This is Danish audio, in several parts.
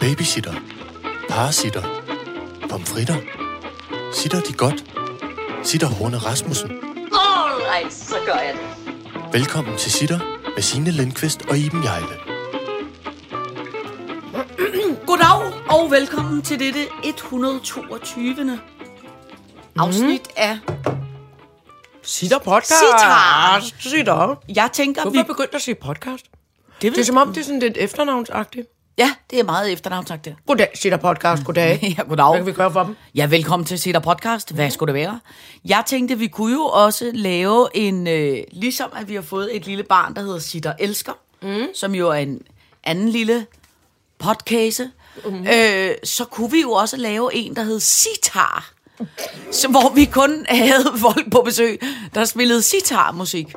Babysitter. Parasitter. Pomfritter. Sitter de godt? Sitter Horne Rasmussen. Alright, så gør jeg det. Velkommen til Sitter med Signe Lindqvist og Iben Jejle. Goddag og velkommen til dette 122. afsnit af Sitter podcast. Sitter. Sitter. Jeg tænker, Hvorfor vi... er begyndt at sige podcast? Det, Det er som om, det er sådan lidt efternavnsagtigt. Ja, det er meget efternavnsagtigt. Goddag, Sitter podcast. Goddag. Ja, goddag. Hvad kan vi gøre for dem? Ja, velkommen til Sitter Podcast. Hvad skulle det være? Jeg tænkte, vi kunne jo også lave en... Øh, ligesom at vi har fået et lille barn, der hedder Sitter Elsker, mm. som jo er en anden lille podcast. Mm. Øh, så kunne vi jo også lave en, der hed Sitar. Så, hvor vi kun havde folk på besøg, der spillede sitar-musik.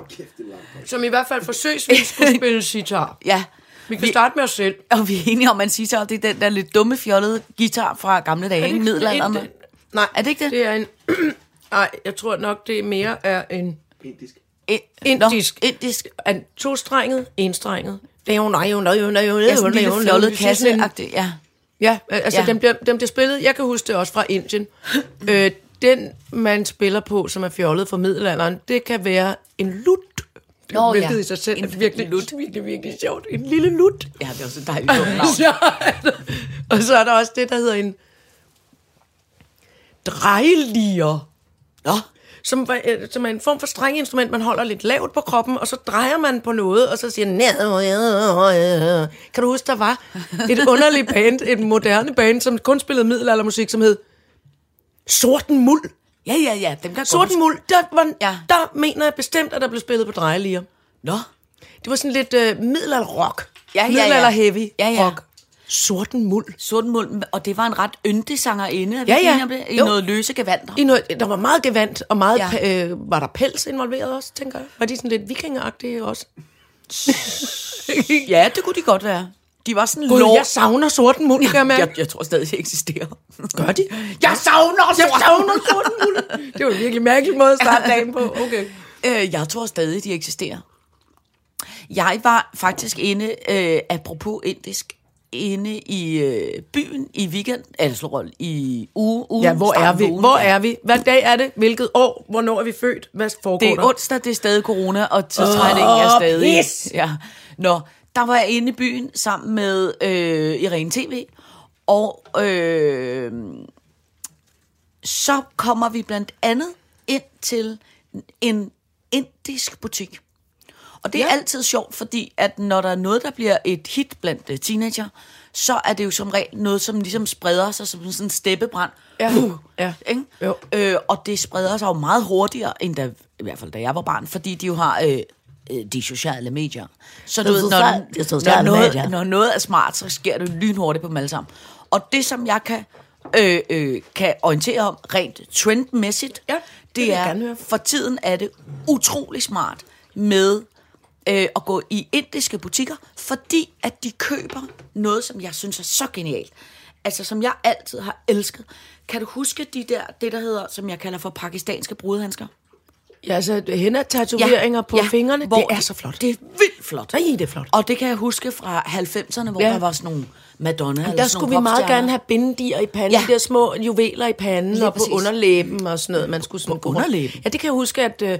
Som i hvert fald forsøgsvis skulle spille sitar. Ja. Vi kan starte med os selv. Og vi er enige om, at sitar, det er den der lidt dumme, fjollede guitar fra gamle dage, ikke? Middelalderen. En- Nej, Er det ikke det? Det er en... Nej, jeg tror nok, det er mere er en Indisk. Indisk. Nå, indisk. en tostrenget, enstrenget. Det er jo nej, jo nej, jo nej, jo Ja, sådan en lille fjollet kasse Ja. Ja, altså Ja. ja. Den, bliver, den bliver spillet, jeg kan huske det også fra Indien. øh, den, man spiller på, som er fjollet fra middelalderen, det kan være en lut. Nå, hvilket ja. i sig selv En er virkelig, lut. virkelig, virkelig sjovt. En lille lut. ja, det er også et dejligt. Så er der, og så er der også det, der hedder en drejelier. Nå, Som, øh, som er en form for strengeinstrument, man holder lidt lavt på kroppen, og så drejer man på noget, og så siger "Ned." Kan du huske, der var et underligt band, et moderne band, som kun spillede middelaldermusik, som hed Sorten Muld. Ja, ja, ja, dem kan Sorten Muld, der, var, Ja. der mener jeg bestemt, at der blev spillet på drejelier. Nå, Det var sådan lidt øh, middelalder rock. Ja, ja, ja. Middelalder heavy Ja, ja. rock. Sorten Muld. Sortenmuld, og det var en ret yndig sangerinde, er Ja, ja. det? I Jo. noget løse gevanter. I noget, der var meget gevant, og meget, ja. øh, var der pels involveret også, tænker jeg. Var de sådan lidt vikingeragtige også? ja, det kunne de godt være. De var sådan Gud, jeg savner sorten muld, kan jeg jeg, jeg tror stadig, de eksisterer. Gør de? Jeg savner jeg savner sorten muld. Det var en virkelig mærkelig måde at starte dagen på. Okay. Øh, jeg tror stadig, de eksisterer. Jeg var faktisk inde, øh, apropos indisk, inde i øh, byen i weekend, altså i uge, ugen. Ja, hvor er vi? ugen. Hvor er vi? Hvad dag er det? Hvilket år? Hvornår er vi født? Hvad foregår Det er der? onsdag, det er stadig corona, og tidsregningen er Åh, stadig... pis! Ja. Nå, der var jeg inde i byen sammen med øh, Irene TV, og øh, så kommer vi blandt andet ind til en indisk butik. Og det er ja. Altid sjovt, fordi at når der er noget, der bliver et hit blandt uh, teenager, så er det jo som regel noget, som ligesom spreder sig som sådan en steppebrand. Ja. Uh, Ja. Ikke? Jo. Øh, og det spreder sig jo meget hurtigere, end da, i hvert fald da jeg var barn, fordi de jo har øh, øh, de sociale medier. Så du ved, når, når, noget, når noget er smart, så sker det lynhurtigt på dem alle sammen. Og det, som jeg kan, øh, øh, kan orientere om rent trendmæssigt, Ja, det det er, for tiden er det utrolig smart med øh, at gå i indiske butikker, fordi at de køber noget, som jeg synes er så genialt. Altså, som jeg altid har elsket. Kan du huske de der, det der hedder, som jeg kalder for pakistanske brudehandsker? Ja, altså hænder-tatoveringer ja. på ja, fingrene, hvor det er så flot. Det er vildt flot. Nej, det er flot. Og det kan jeg huske fra 90'erne, hvor Ja. der var sådan nogle Madonna. eller Der skulle vi meget gerne have bindier i panden, Ja. de der små juveler i panden Lige og på præcis. underlæben og sådan noget. Man skulle sådan På underlæben? Ja, det kan jeg huske, at øh,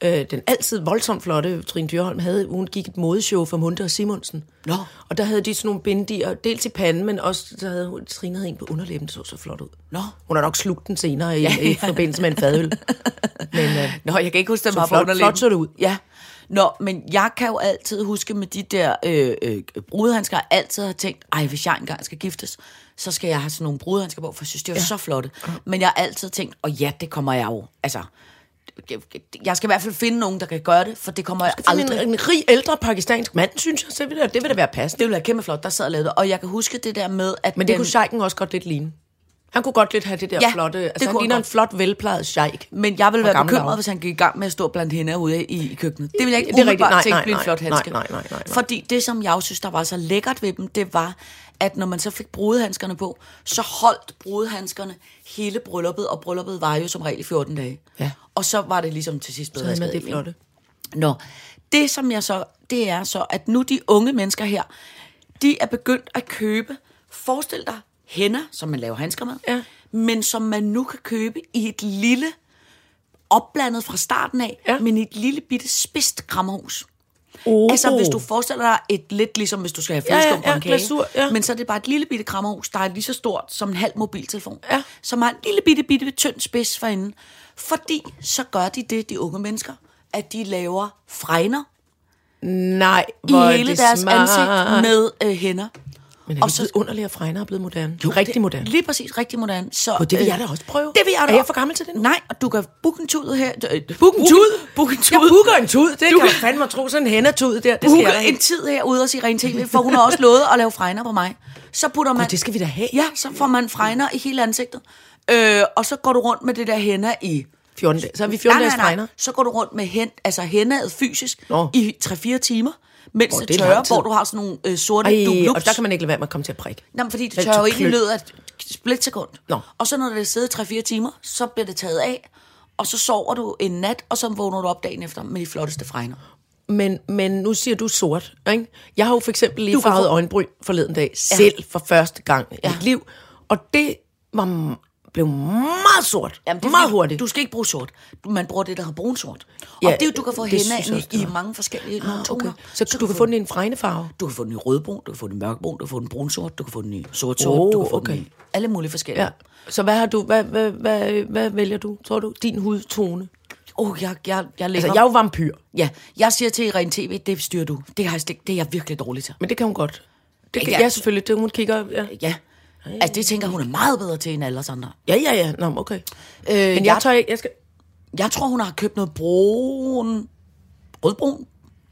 øh, den altid voldsomt flotte Trine Dyrholm havde, hun gik et modeshow for Munte og Simonsen. Nå. Og der havde de sådan nogle bindier, dels i panden, men også så havde hun, Trine havde en på underlæben, så så flot ud. Nå. Hun har nok slugt den senere i, ja, ja. i forbindelse med en fadøl. Men øh, Nå, jeg kan ikke huske, den var på flot- underlæben. flot så det ud. Ja. Nå, men jeg kan jo altid huske med de der øh, øh, brudehandsker, jeg altid har tænkt, ej, hvis jeg engang skal giftes, så skal jeg have sådan nogle brudehandsker på, for jeg synes, det er ja. så flotte. Men jeg har altid tænkt, og ja, det kommer jeg jo, altså, jeg skal i hvert fald finde nogen, der kan gøre det, for det kommer jeg aldrig. en, en rig, ældre pakistansk mand, synes jeg, så vil det, det vil da være passende. Det ville være kæmpe flot, der sad og lavede det. Og jeg kan huske det der med, at Men det den, kunne sheiken også godt lidt ligne. Han kunne godt lidt have det der Ja, flotte... det Altså, kunne han ligner en flot, velplejet sheik. Men jeg ville være bekymret, dage. hvis han gik i gang med at stå blandt hende ude i, i køkkenet. Det ville jeg ikke Det er rigtigt. Nej, tænke nej, blev en nej, flot nej, handske. nej, nej, nej, nej. Fordi det, som jeg også synes, der var så lækkert ved dem, det var, at når man så fik brudehandskerne på, så holdt brudehandskerne hele brylluppet, og brylluppet var jo som regel i 14 dage. Ja. Og så var det ligesom til sidst blevet Så det flotte. Nå, det som jeg så, det er så, at nu de unge mennesker her, de er begyndt at købe Forestil dig hænder, som man laver handsker med, Ja. men som man nu kan købe i et lille, opblandet fra starten af, Ja. men i et lille bitte spidst krammerhus. Oh. Altså, hvis du forestiller dig et lidt ligesom, hvis du skal have Ja, ja, flødeskum på ja, en kage. glasur, ja. Men så er det bare et lille bitte krammerhus, der er lige så stort som en halv mobiltelefon. Ja. Som har en lille bitte, bitte tynd spids forinde. Fordi så gør de det, de unge mennesker, at de laver fregner Nej, i hvor er hele det deres smart. ansigt med øh, hænder. Men er Og så- underligt, at fregner er blevet moderne? Jo, rigtig moderne. Lige præcis, rigtig moderne. Så, Og det vil øh, jeg da også prøve. Det vil jeg da Er jeg for gammel til det nu? Nej, og du kan booke en tud her. Øh, Book en tud? Book en tud. Jeg booker en tud. Det Du du kan fandme tro, sådan en hændertud der. Det skal booke en tid herude og sige ren tv, for hun har også lovet at lave fregner på mig. Så putter man... Gud, det skal vi da have. Ja, så får man fregner i hele ansigtet. Øh, og så går du rundt med det der hænder i... 14 dage. Så har vi 14 dages fregner. Så går du rundt med hænd, altså hændet fysisk Nå. i 3-4 timer, mens Åh, det, det er tørrer, hvor du har sådan nogle øh, sorte Ej, dublups. og der kan man ikke lade være med at komme til at prikke. Men fordi det tørrer jo ind i løbet af et splitsekund. Nå. Og så når det er siddet 3-4 timer, så bliver det taget af, og så sover du en nat, og så vågner du op dagen efter med de flotteste fregner. Men, men nu siger du sort, ikke? Jeg har jo for eksempel lige farvet få- øjenbryn forleden dag, selv for første gang i Ja. mit liv. Og det var, blev meget sort. Jamen, det meget hurtigt. Du skal ikke bruge sort. Man bruger det, der hedder brunsort. Ja, og det er jo, du kan få det jeg i, det i mange forskellige nogle toner. Okay. Så, du kan få den i en fregnefarve. Du kan få den i rødbrun, du kan få den i mørkebrun, du kan få den i brunsort, du kan få den i sort-sort, Oh, du kan få okay. den i alle mulige forskellige. Ja. Så hvad har du, hvad, hvad, hvad, hvad vælger du, tror du? Din hudtone? Oh, jeg, jeg, jeg, lægger, Altså, jeg er jo vampyr, ja, jeg siger til Ren TV, det styrer du. Det, har jeg, slet- det er jeg virkelig dårlig til. men det kan hun godt. Det kan, ja. ja, selvfølgelig. Det, hun kigger... Ja, Ja. Altså, det tænker hun er meget bedre til end alle os andre. ja, ja. ja. Nå, okay. Øh, Men jeg, jeg. Jeg skal... jeg tror, hun har købt noget brun... Rødbrun?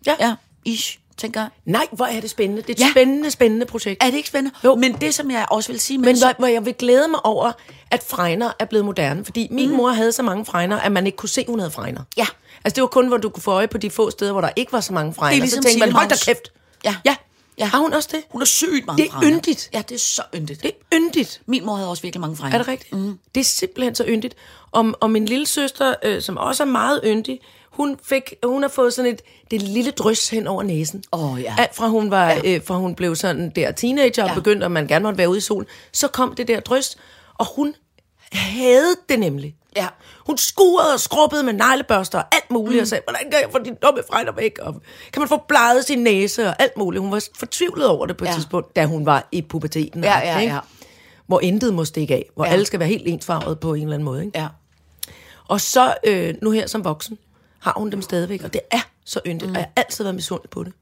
Ja. Ja, ish, tænker jeg. Nej, hvor er det spændende. Det er et Ja. spændende, spændende projekt. Er det ikke spændende? Jo. Men det, som jeg også vil sige... Men hvor, hvor jeg vil glæde mig over, at fregner er blevet moderne. Fordi min mm. mor havde så mange fregner, at man ikke kunne se, hun havde fregner. Ja. Altså det var kun, hvor du kunne få øje på de få steder, hvor der ikke var så mange fregner. Det er ligesom så tænkte man, hold da kæft. Ja. ja. Ja. Har hun også det? Hun har sygt mange Det er fregner. yndigt. Ja, det er så yndigt. Det er yndigt. Min mor havde også virkelig mange fregner. Er det rigtigt? Mm. Det er simpelthen så yndigt. Og, og min lille søster, øh, som også er meget yndig, hun, fik, hun har fået sådan et det lille drys hen over næsen. Åh, ja. Alt fra hun, var, ja. øh, fra hun blev sådan der teenager og Ja. begyndte, at man gerne måtte være ude i solen. Så kom det der drys, og hun havde det nemlig. Ja. Hun skurede og skrubbede med neglebørster og alt muligt, mm. og sagde, hvordan kan jeg få de dumme fregner væk? Og kan man få bleget sin næse og alt muligt? Hun var fortvivlet over det på et Ja. tidspunkt, da hun var i puberteten. Ja, ja, ikke? ja. Hvor intet må stikke af. Hvor Ja. alle skal være helt ensfarvet på en eller anden måde. Ikke? Ja. Og så øh, nu her som voksen, har hun dem stadigvæk, og det er så yndigt, mm. og jeg har altid været misundelig på det.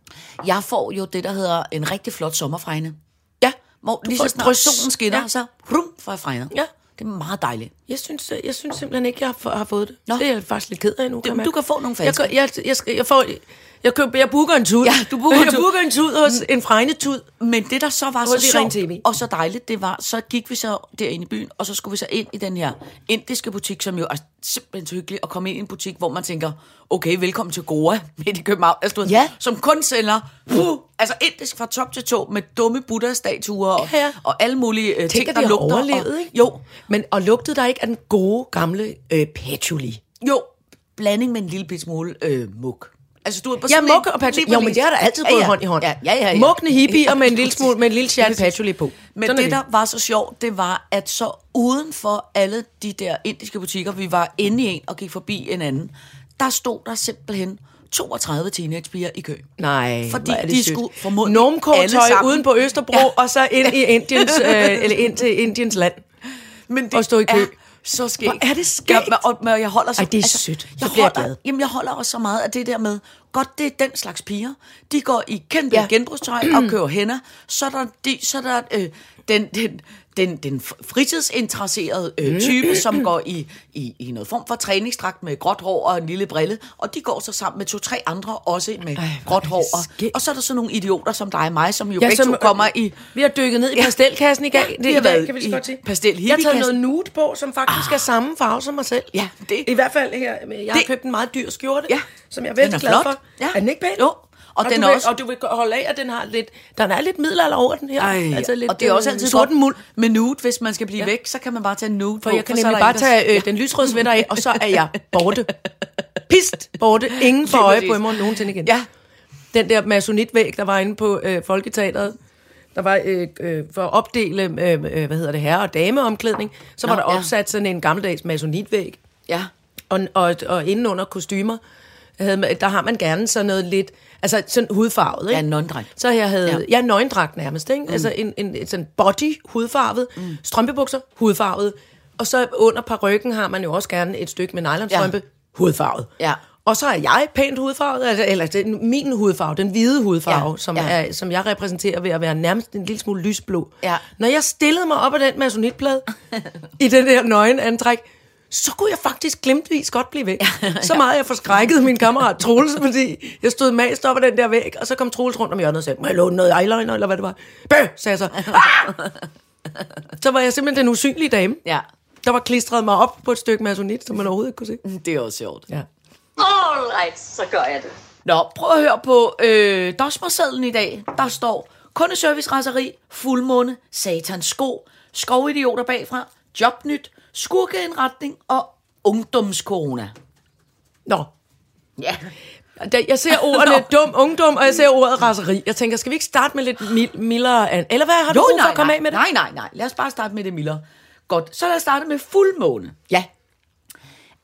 Jeg får jo det, der hedder en rigtig flot sommerfregne. Ja, Hvor lige så snart solen skinner, Ja. så rum, får jeg fregner. Ja. Det er meget dejligt. Jeg synes, jeg synes simpelthen ikke, jeg har, har fået det. Nå. Det er jeg faktisk lidt ked af nu. Du- jeg kan få nogle jeg, falske. jeg, jeg, skal, jeg, får, jeg, køber, jeg booker en tud. Ja, du booker en jeg tud. booker en tud hos en fregnetud. Men det, der så var så sjovt TV. og så dejligt, det var, så gik vi så derinde i byen, og så skulle vi så ind i den her indiske butik, som jo er simpelthen så hyggelig, at komme ind i en butik, hvor man tænker, okay, velkommen til Goa midt i København, altså, Ja. som kun sælger, uh, altså indisk fra top til tå, med dumme Buddha-statuer og, Ja, ja. og alle mulige uh, ting, der de lugter. overlevet, og, ikke? Jo, Men, og lugtede der ikke af den gode, gamle øh, patchouli? jo, blanding med en lille bitte smule øh, muk. Altså, du er på Ja, muk og patchouli. Jo, men det har da altid gået hånd i hånd. Ja, ja, ja. ja. Mugne hippier med en lille smule, med en lille chat patchouli på. Men Sådan det, der var så sjovt, det var, at så uden for alle de der indiske butikker, vi var inde i en og gik forbi en anden, der stod der simpelthen 32 teenagepiger i kø. Nej, Fordi det de sødt. skulle formodentlig Normkort alle tøj sammen- uden på Østerbro, Ja. ja. og så ind i Indiens, øh, eller ind til Indiens land. Men det Og stå i kø. Er så skægt. Hvor er det skægt. Ja, og, men jeg holder så, Ej, det er sødt. Så Jeg bliver jeg holder, glad. Jamen, jeg holder også så meget af det der med, godt, det er den slags piger. De går i kæmpe ja. Genbrugstøj og kører hænder. Så er der, de, så er der øh, den, den, den, den fritidsinteresserede øh, type, som går i, i, i noget form for træningsdragt med gråt hår og en lille brille. Og de går så sammen med to-tre andre, også med Ej, gråt hår. Og, og så er der så nogle idioter som dig og mig, som jo Ja, begge som, to øh, kommer i... Vi har dykket ned i pastelkassen i dag. Ja, det, vi i har dag, været kan vi så godt sige. pastel Jeg har taget noget nude på, som faktisk er samme farve som mig selv. Ja, det- I hvert fald her. Jeg har Det- købt en meget dyr skjorte, Ja. som jeg er vældig glad for. Ja. Er den ikke pæn? Jo. Og Og, den du vil, også- og du vil holde af, at den har lidt, den er lidt middelalder over den her. Ej, altså lidt, og det er også øh, altid sorten muld. med nude, hvis man skal blive ja. væk, så kan man bare tage nude For på, jeg kan nemlig der bare der- tage øh, den lysrøde sweater af, og så er jeg borte. Pist borte. Ingen får øje på mig nogensinde igen. Ja. Den der masonitvæg, der var inde på øh, Folketeateret, Der var, øh, øh, for at opdele, øh, øh, hvad hedder det, herre- og dameomklædning, så var Nå, der ja. opsat sådan en gammeldags masonitvæg. Ja. Og, og, og inden under kostymer, havde, der har man gerne sådan noget lidt, altså sådan hudfarvet, ikke? Ja, en nøgendragt. Så jeg havde, Ja. ja, nøgendragt nærmest, ikke? Mm. Altså en, en, en sådan body hudfarvet, mm. strømpebukser hudfarvet, og så under parrykken har man jo også gerne et stykke med nylonstrømpe ja. hudfarvet. Ja. Og så er jeg pænt hudfarvet, altså, eller den, min hudfarve, den hvide hudfarve, Ja. Som, ja. er, som jeg repræsenterer ved at være nærmest en lille smule lysblå. Ja. Når jeg stillede mig op af den masonitplade i den der nøgenantræk, så kunne jeg faktisk glemtvis godt blive væk. Så meget jeg forskrækkede min kammerat Troels, fordi jeg stod mast op af den der væg, og så kom Troels rundt om hjørnet og sagde, må jeg låne noget eyeliner, eller hvad det var? Bøh, sagde jeg så. Ah! Så var jeg simpelthen den usynlige dame, Ja. der var klistret mig op på et stykke masonit, som man overhovedet ikke kunne se. Det er også sjovt. Ja. All right, så gør jeg det. Nå, prøv at høre på øh, dosmersedlen i dag. Der står kundeservice, raseri, fuldmåne, satans sko, skovidioter bagfra, jobnyt, skurkeindretning og ungdomskorona. Nå, Ja. Jeg ser ordene dum ungdom, og jeg ser ordet raseri. Jeg tænker, skal vi ikke starte med lidt mil- mildere an? Eller hvad har du Jo, brug for nej, at komme nej, af med det? nej, nej, nej. Lad os bare starte med det mildere. Godt, så lad os starte med fuldmåne. Ja.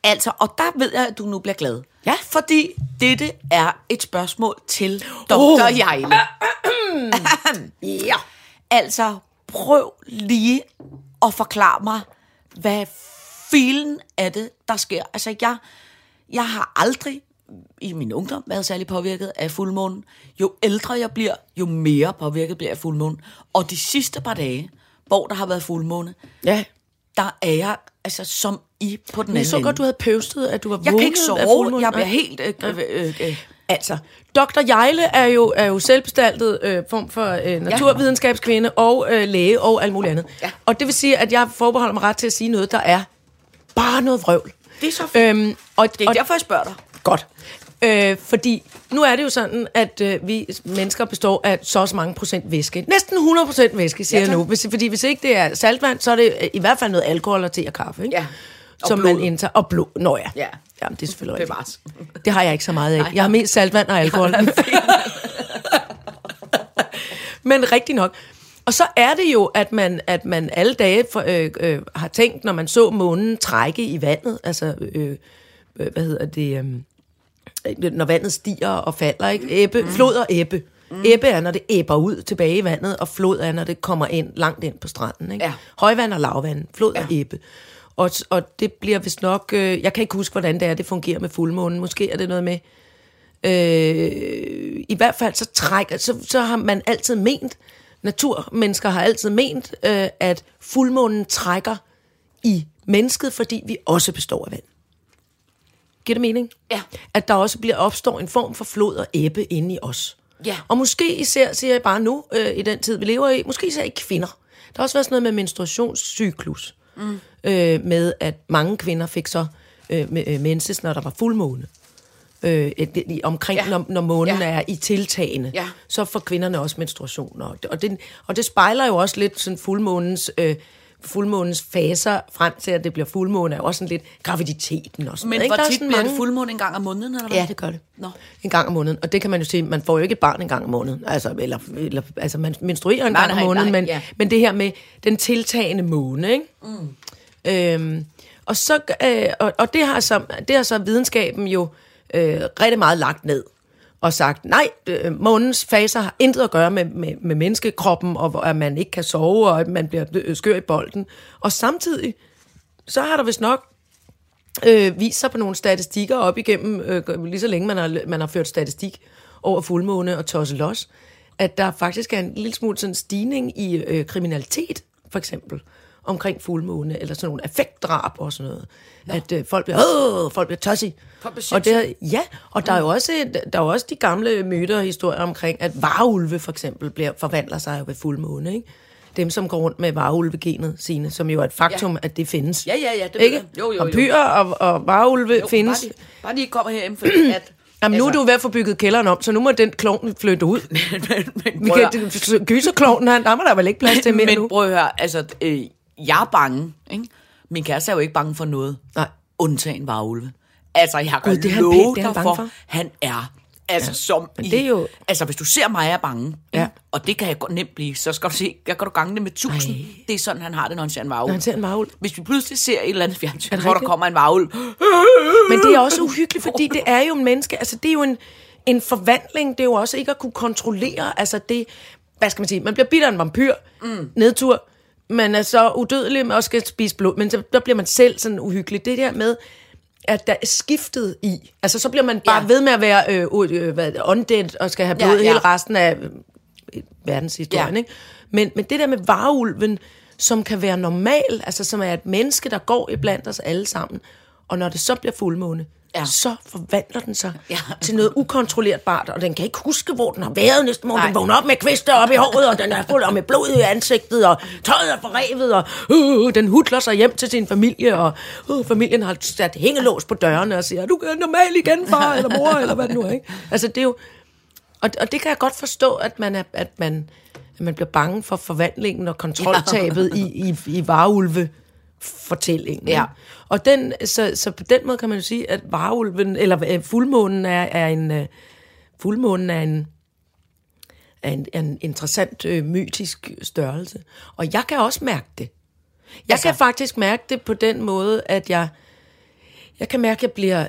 Altså, og der ved jeg, at du nu bliver glad. Ja. Fordi dette er et spørgsmål til Dr. Oh. Jejle. Ja. Altså, prøv lige at forklare mig, hvad filen er det, der sker. Altså, jeg, jeg har aldrig i min ungdom været særlig påvirket af fuldmånen. Jo ældre jeg bliver, jo mere påvirket bliver jeg af fuldmånen. Og de sidste par dage, hvor der har været fuldmåne, Ja. der er jeg altså som i på den Jeg anden så ende. godt, du havde pøvstet, at du var Jeg kan ikke vågnet af sove, fuldmånen. jeg bliver helt... Øh, øh, øh. Altså, Dr. Jejle er jo, er jo selvbestaltet øh, form for øh, naturvidenskabskvinde og øh, læge og alt muligt andet. Ja. Og det vil sige, at jeg forbeholder mig ret til at sige noget, der er bare noget vrøvl. Det er så fint. Øhm, og, Det er og, derfor, jeg spørger dig. Godt. Øh, fordi nu er det jo sådan, at øh, vi mennesker består af så og så mange procent væske. Næsten 100 procent væske, siger Ja, jeg nu. Hvis, fordi hvis ikke det er saltvand, så er det øh, i hvert fald noget alkohol og te og kaffe. Ikke? Ja. Og Som blod. man indtager. Og blod. Nå ja. Ja. Jamen, det er selvfølgelig rigtigt. Det har jeg ikke så meget af. Jeg har mest saltvand og alkohol. Men rigtig nok. Og så er det jo, at man, at man alle dage for, øh, øh, har tænkt, når man så månen trække i vandet, altså, øh, øh, hvad hedder det, øh, når vandet stiger og falder, ikke? Ebbe, mm. Flod og ebbe. Mm. Ebbe er, når det æbber ud tilbage i vandet, og flod er, når det kommer ind langt ind på stranden. Ikke? Ja. Højvand og lavvand, flod ja. og ebbe. Og, og det bliver vist nok... Øh, jeg kan ikke huske, hvordan det er, det fungerer med fuldmånen. Måske er det noget med... Øh, I hvert fald så trækker... Så, så har man altid ment, naturmennesker har altid ment, øh, at fuldmånen trækker i mennesket, fordi vi også består af vand. Giver det mening? Ja. At der også bliver opstår en form for flod og ebbe inde i os. Ja. Og måske især, siger jeg bare nu, øh, i den tid, vi lever i, måske især i kvinder. Der har også været sådan noget med menstruationscyklus. Mm. Øh, med, at mange kvinder fik så øh, øh, menses, når der var fuldmåne. Øh, i- omkring, Ja. når, når månen ja. er i tiltagende, Ja. så får kvinderne også menstruation. Og, og, det, og det spejler jo også lidt sådan fuldmånens... Øh, fuldmånens faser frem til, at det bliver fuldmåne, er også sådan lidt graviditeten og sådan Men hvor tit bliver det mange- fuldmåne en gang om måneden, eller hvad? Ja, det gør det. Nå. En gang om måneden. Og det kan man jo sige, man får jo ikke et barn en gang om måneden. Altså, eller, eller, altså man menstruerer en Nej, gang om måneden, nej, men, ja. men det her med den tiltagende måne, ikke? Mm. Øhm, og, så, øh, og, og det, har så, det har så videnskaben jo øh, rigtig meget lagt ned og sagt, nej, øh, månens faser har intet at gøre med, med, med menneskekroppen, og at man ikke kan sove, og at man bliver øh, skør i bolden. Og samtidig, så har der vist nok øh, vist sig på nogle statistikker op igennem, øh, lige så længe man har, man har ført statistik over fuldmåne og tosselos, at der faktisk er en lille smule sådan stigning i øh, kriminalitet, for eksempel, omkring fuldmåne, eller sådan nogle affektdrab og sådan noget. Nå. At øh, folk bliver, øh, folk bliver tossige. Og det, er- ja, og der er jo også, der er jo også de gamle myter og historier omkring, at varulve for eksempel bliver, forvandler sig ved fuldmåne, ikke? Dem, som går rundt med varulvegenet sine, som jo er et faktum, ja. at det findes. Ja, ja, ja, det ikke? Jo, jo, jo. Vampyrer og, og varulve Jo, findes. Bare de, bare de kommer herhjem, fordi at... Jamen, nu er du ved at få bygget kælderen om, så nu må den klovn flytte ud. men, Vi kan, gyserklovnen, han, der må der vel ikke plads til mere men nu. prøv at høre, altså, øh, jeg er bange, ikke? Min kæreste er jo ikke bange for noget. Nej. Undtagen varulve. Altså, jeg kan Gud, det han love pænt, det han dig for, for. han er Altså, ja. som i, det er jo- Altså, hvis du ser mig er bange, Ja. og det kan jeg godt nemt blive, så skal du se, jeg kan du gange det med tusind. Ej. Det er sådan, han har det, når han ser en varulv. Når han ser en varulv. Hvis vi pludselig ser et eller andet fjernsyn, hvor der kommer en varulv, Men det er også uhyggeligt, fordi det er jo en menneske, altså det er jo en, en forvandling, det er jo også ikke at kunne kontrollere, altså det, hvad skal man sige, man bliver bidt af en vampyr, mm. nedtur, man er så udødelig og skal spise blod, men så, der bliver man selv sådan uhyggelig. Det der med, at der er skiftet i, altså så bliver man bare ja. Ved med at være øh, øh, hvad, undead og skal have blod ja, Ja, ja. ja. hele resten af øh, verdenshistorien, Ja. ikke? Men, men det der med varulven, som kan være normal, altså som er et menneske, der går iblandt os alle sammen, og når det så bliver fuldmåne, ja. Ja. så forvandler den sig ja. Ja. til noget ukontrollerbart, og den kan ikke huske, hvor den har været næste morgen. Den vågner op med kvister op i håret, og den er fuld af med blod i ansigtet, og tøjet er forrevet, og uh, den hudler sig hjem til sin familie, og uh, familien har sat hængelås på dørene og siger, du er normal igen, far eller mor, eller hvad det nu er. Ikke? Altså, det er jo... Og, og det kan jeg godt forstå, at man, er, at man, at man bliver bange for forvandlingen og kontroltabet i, i, i varulve fortællingen. Ja. Og den, så, så på den måde kan man jo sige, at varulven, eller øh, fuldmånen er, er en, øh, fuldmånen er en, er en, er en interessant øh, mytisk størrelse. Og jeg kan også mærke det. Jeg altså, kan faktisk mærke det på den måde, at jeg, jeg kan mærke, at jeg bliver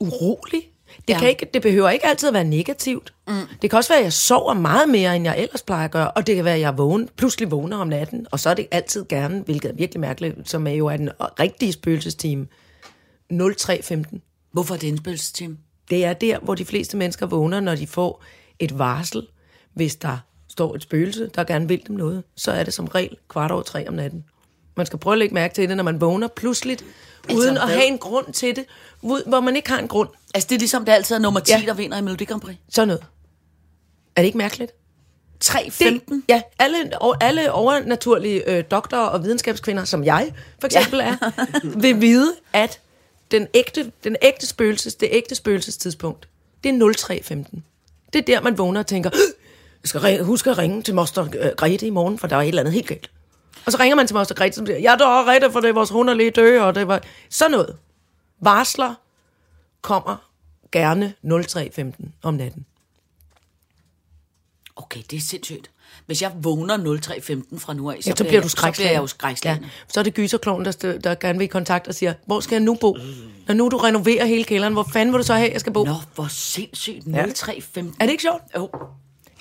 urolig. Det, Ja. kan ikke, det behøver ikke altid at være negativt. Mm. Det kan også være, at jeg sover meget mere, end jeg ellers plejer at gøre. Og det kan være, at jeg vågen, pludselig vågner om natten. Og så er det altid gerne, hvilket er virkelig mærkeligt, som er jo er den rigtige spøgelsestime, 0315. hvorfor er det en spøgelsestime? Det er der, hvor de fleste mennesker vågner, når de får et varsel. Hvis der står et spøgelse, der gerne vil dem noget, så er det som regel kvart over tre om natten. Man skal prøve at lægge mærke til det, når man vågner pludseligt, uden at hvad? have en grund til det, hvor man ikke har en grund. Altså, det er ligesom, det altid er nummer 10, Ja. ja. der vinder i Melodi Grand Prix. Sådan noget. Er det ikke mærkeligt? 3.15. Det, ja, alle, og alle overnaturlige øh, doktorer og videnskabskvinder, som jeg for eksempel ja. er, vil vide, at den ægte, den ægte spøgelses, det ægte spøgelsestidspunkt, det er 0315. Det er der, man vågner og tænker, "Øh, jeg skal huske at ringe til moster øh, Grete i morgen, for der er et eller andet helt galt. Og så ringer man til moster Grete, som siger, jeg dør Grete, for det er vores hund er lige dø, og det var sådan noget. Varsler kommer gerne 0315 om natten. Okay, det er sindssygt. Hvis jeg vågner 03.15 fra nu af, så, Ja, så bliver du Så bliver jeg skrækslagen. jo skrækslagen. Ja. Så er det gyserkloven, der, der gerne vil i kontakt og siger, hvor skal jeg nu bo? Når nu du renoverer hele kælderen, hvor fanden vil du så have, jeg skal bo? Nå, hvor sindssygt. 03.15. Er det ikke sjovt? Jo.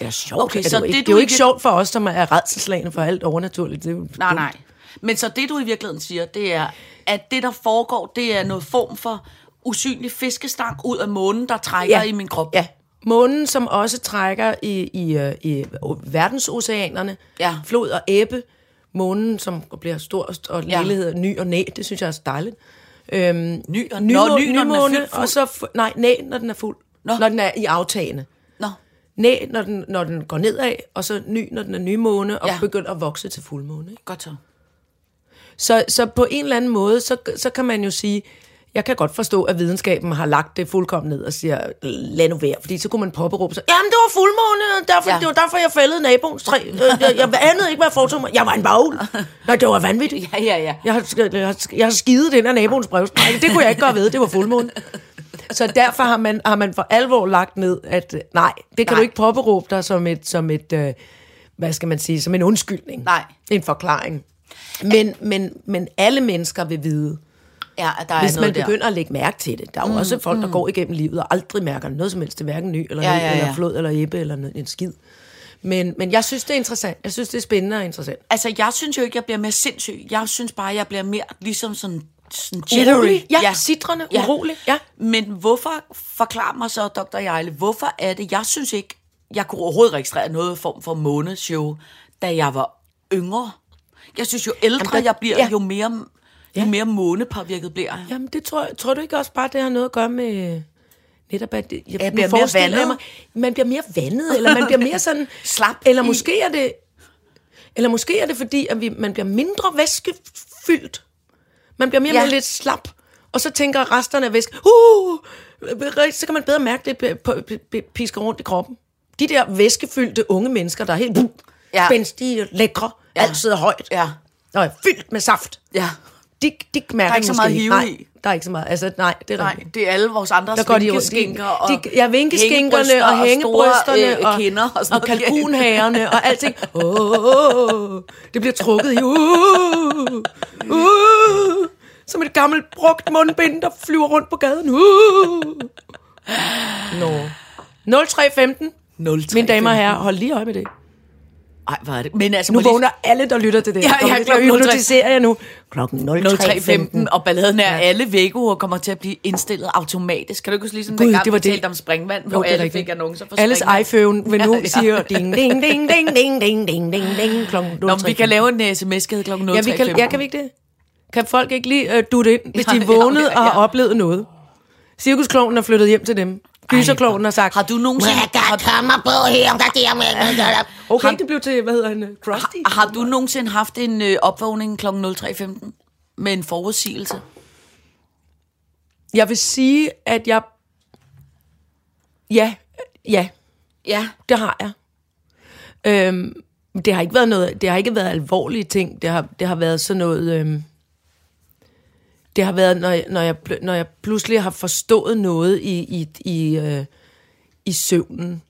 Ja, sjovt. Okay, er det, så jo ikke, det, det er jo ikke ikke- sjovt for os, som er redselslagende for alt overnaturligt. Det er jo Nej, dumt. nej. Men så det, du i virkeligheden siger, det er, at det, der foregår, det er noget form for usynlig fiskestang ud af månen, der trækker Ja. i min krop. Ja. Månen, som også trækker i, i, øh, i verdensoceanerne. Ja. Flod og æbbe. Månen, som bliver stor og Ja. lille hedder ny og næ. Det synes jeg er så dejligt. Øhm, Ny og- ny, Nå, ny, når den er nymåne, fyldt fuld. og så... fu- Nej, næ, når den er fuld. Nå. Når den er i aftagende. Nå, Næ, når den, når den går nedad, og så ny, når den er nymåne, og ja. Ja. begynder at vokse til fuldmåne. Ikke? godt så. Så, så på en eller anden måde, så, så kan man jo sige, jeg kan godt forstå, at videnskaben har lagt det fuldkommen ned og siger, lad nu være, fordi så kunne man påberåbe sig, jamen det var fuldmåne, og derfor, ja. Det var derfor, jeg fældede naboens træ. Øh, Jeg, jeg anede ikke, hvad jeg foretog mig. Jeg var en bagul. Nej, det var vanvittigt. Ja, ja, ja. Jeg har, jeg, jeg har skidet den af naboens brevsprække. Det kunne jeg ikke gøre ved, det var fuldmåne. Så derfor har man, har man for alvor lagt ned, at øh, nej, det kan Nej. du ikke påberåbe dig som et, som et øh, hvad skal man sige, som en undskyldning. Nej. En forklaring. Men, men, men alle mennesker vil vide, Ja, der er hvis noget man der. begynder at lægge mærke til det. Der er jo mm, også folk, der går igennem livet og aldrig mærker noget som helst. Er hverken ny eller, Ja, ja, ja, eller ja. flod eller æbbe eller noget- en skid. Men, men jeg synes, det er interessant. Jeg synes, det er spændende og interessant. Altså, jeg synes jo ikke, jeg bliver mere sindssyg. Jeg synes bare, jeg bliver mere ligesom sådan, sådan jittery. Ja, ja. sidrende, urolig. Ja. Men hvorfor, forklar mig så, Dr. Jejle, hvorfor er det, jeg synes ikke, jeg kunne overhovedet registrere noget form for måneshow, da jeg var yngre. Jeg synes, jo ældre Jamen, der- jeg bliver, ja. jo mere, jo Ja. mere månepåvirket bliver jeg. Jamen, det tror, tror du ikke også bare, det har noget at gøre med... Netop at jeg, Jeg bliver mere vandet. Mig, man bliver mere vandet, eller man bliver mere sådan... Slap Eller måske er det... Eller måske er det fordi, at vi, man bliver mindre væskefyldt. Man bliver mere Ja. ja. lidt slap. Og så tænker resterne af væske, uh, så kan man bedre mærke det pisker rundt i kroppen. De der væskefyldte unge mennesker, der er helt ja. spændstige, lækre, ja. alt sidder højt, Ja. og er fyldt med saft. Ja. De, de mærker Der er ikke så meget hive Nej, der er ikke så meget. Altså, nej, det er Nej, rigtigt. det er alle vores andre Der vinkeskinker og de- ja, vinkeskinkerne og hængebrysterne store, øh, og- kinder og, sådan Og noget. kalkunhærerne og alting. Oh, det bliver trukket i. Uh, uh, som et gammelt brugt mundbind, der flyver rundt på gaden. Uh. Nå. 0315. 0315. Mine damer og herrer, hold lige øje med det. Ej, hvad er det? Men altså, Nu lige- vågner alle, der lytter til det. Ja, ja, jeg klokken 03. hypnotiserer jeg nu. Klokken 03.15, 03.15. og balladen er, ja. alle væggeure kommer til at blive indstillet automatisk. Kan du ikke huske ligesom Gud, dengang, det var det. om springvand, hvor Jo, alle rigtigt. fik annoncer for Alles iPhone vil nu Ja, ja. siger ding, ding, ding, ding, ding, ding, ding, ding, ding, klokken Nå, men vi kan lave en sms kl. 03.15. Ja, vi kan, ja, kan vi ikke det? Kan folk ikke lige uh, dutte ind, hvis Ja, de er ja, vågnet og har oplevet noget? Cirkusklovnen er flyttet hjem til dem. Gyserklovnen har sagt, Har du nogensinde... Har, kommer på her, om der giver mig okay, det blev til, hvad hedder han, uh, Krusty? har du nogensinde haft en øh, opvågning kl. 03.15 med en forudsigelse? Jeg vil sige, at jeg... Ja, ja, Ja. det har jeg. Øhm, det har ikke været noget, det har ikke været alvorlige ting. Det har, det har været sådan noget... Øhm, det har været, når jeg, når, jeg, når jeg pludselig har forstået noget i, i, i, øh, i søvnen.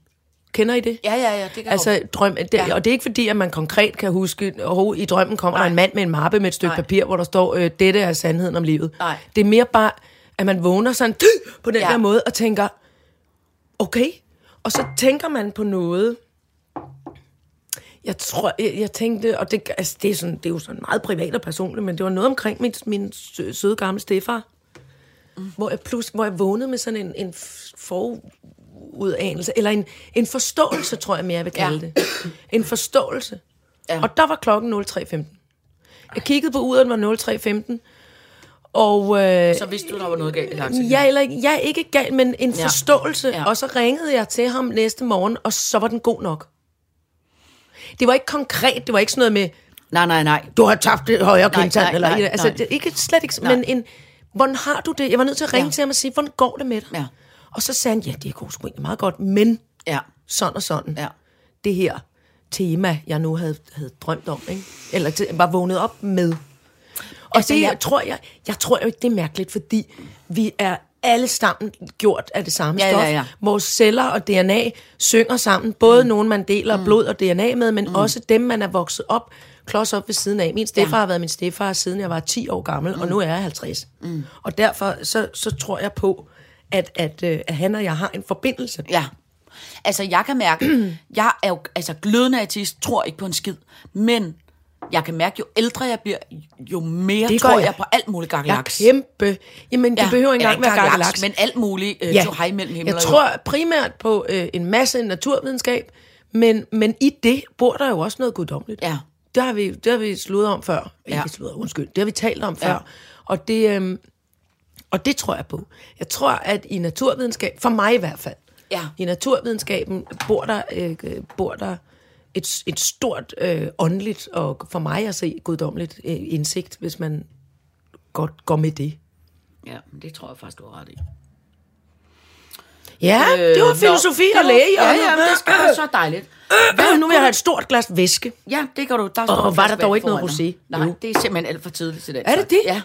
Kender I det? Ja, ja, ja, det kan Altså, drøm, det, Ja. Og det er ikke fordi, at man konkret kan huske, at i drømmen kommer Nej. der en mand med en mappe med et stykke Nej. Papir, hvor der står, øh, dette er sandheden om livet. Nej. Det er mere bare, at man vågner sådan på den ja. der måde og tænker, okay. Og så tænker man på noget. Jeg tror, jeg, jeg tænkte, og det, altså, det, er sådan, det er jo sådan meget privat og personligt, men det var noget omkring min, min sø- søde gamle stefar. Mm. Hvor jeg plus, hvor jeg vågnede med sådan en, en forudanelse, eller en, en forståelse, tror jeg mere, jeg vil kalde Ja. ja. det. En forståelse. Ja. Ja. Og der var klokken 03.15. Jeg kiggede på uret, den var 03.15, og øh, Så vidste du, der var noget galt i laksen. jeg, eller, jeg er ikke gal, men en Ja. forståelse. Ja. Ja. Og så ringede jeg til ham næste morgen, og så var den god nok. Det var ikke konkret, det var ikke sådan noget med, Nej, nej, nej. du har tabt det højre kindtand, eller nej, altså, nej. det, ikke, slet ikke, Nej. men en, hvordan har du det? Jeg var nødt til at ringe Ja. til ham og sige, hvordan går det med dig? Ja. Og så sagde han, ja, det går sgu egentlig meget godt, men Ja. sådan og sådan. Ja. Det her tema, jeg nu havde, havde drømt om, ikke? eller var vågnet op med. Og Altså, det jeg, tror jeg, jeg tror jo ikke, det er mærkeligt, fordi vi er alle sammen gjort af det samme Ja, stof. ja, ja. Vores celler og DNA synger sammen. Både mm. nogen, man deler mm. blod og DNA med, men mm. også dem, man er vokset op, klods op ved siden af. Min stefar Ja. har været min stefar, siden jeg var 10 år gammel, mm. og nu er jeg 50. Mm. Og derfor så, så tror jeg på, at, at, øh, at han og jeg har en forbindelse. Ja. Altså, jeg kan mærke, jeg er jo altså, glødende ateist, tror ikke på en skid, men jeg kan mærke, jo ældre jeg bliver, jo mere Det tror jeg. jeg. på alt muligt Jeg gakkelaks. kæmpe... Jamen, det Ja, behøver ikke engang være gakkelaks. men alt muligt øh, ja. hej mellem himmel jeg tror primært på øh, en masse naturvidenskab, men, men i det bor der jo også noget guddommeligt. Ja. Det har vi, det har vi sludret om før. Ja. Ikke sludret, undskyld. Det har vi talt om Ja. før. Og det, øhm, og det tror jeg på. Jeg tror, at i naturvidenskab, for mig i hvert fald, Ja. i naturvidenskaben bor der, øh, øh, bor der et, et stort øh, åndeligt, og for mig at se guddommeligt øh, indsigt, hvis man godt går med det. Ja, det tror jeg faktisk, du har ret i. Ja, øh, det var filosofi nå, og læge. Ja, ja, det skal være så dejligt. Hvad, nu vil jeg have et stort glas væske. Ja, det kan du. Der Og var der dog ikke noget rosé? Nej, Jo. det er simpelthen alt for tidligt til den. Er det det? Ja.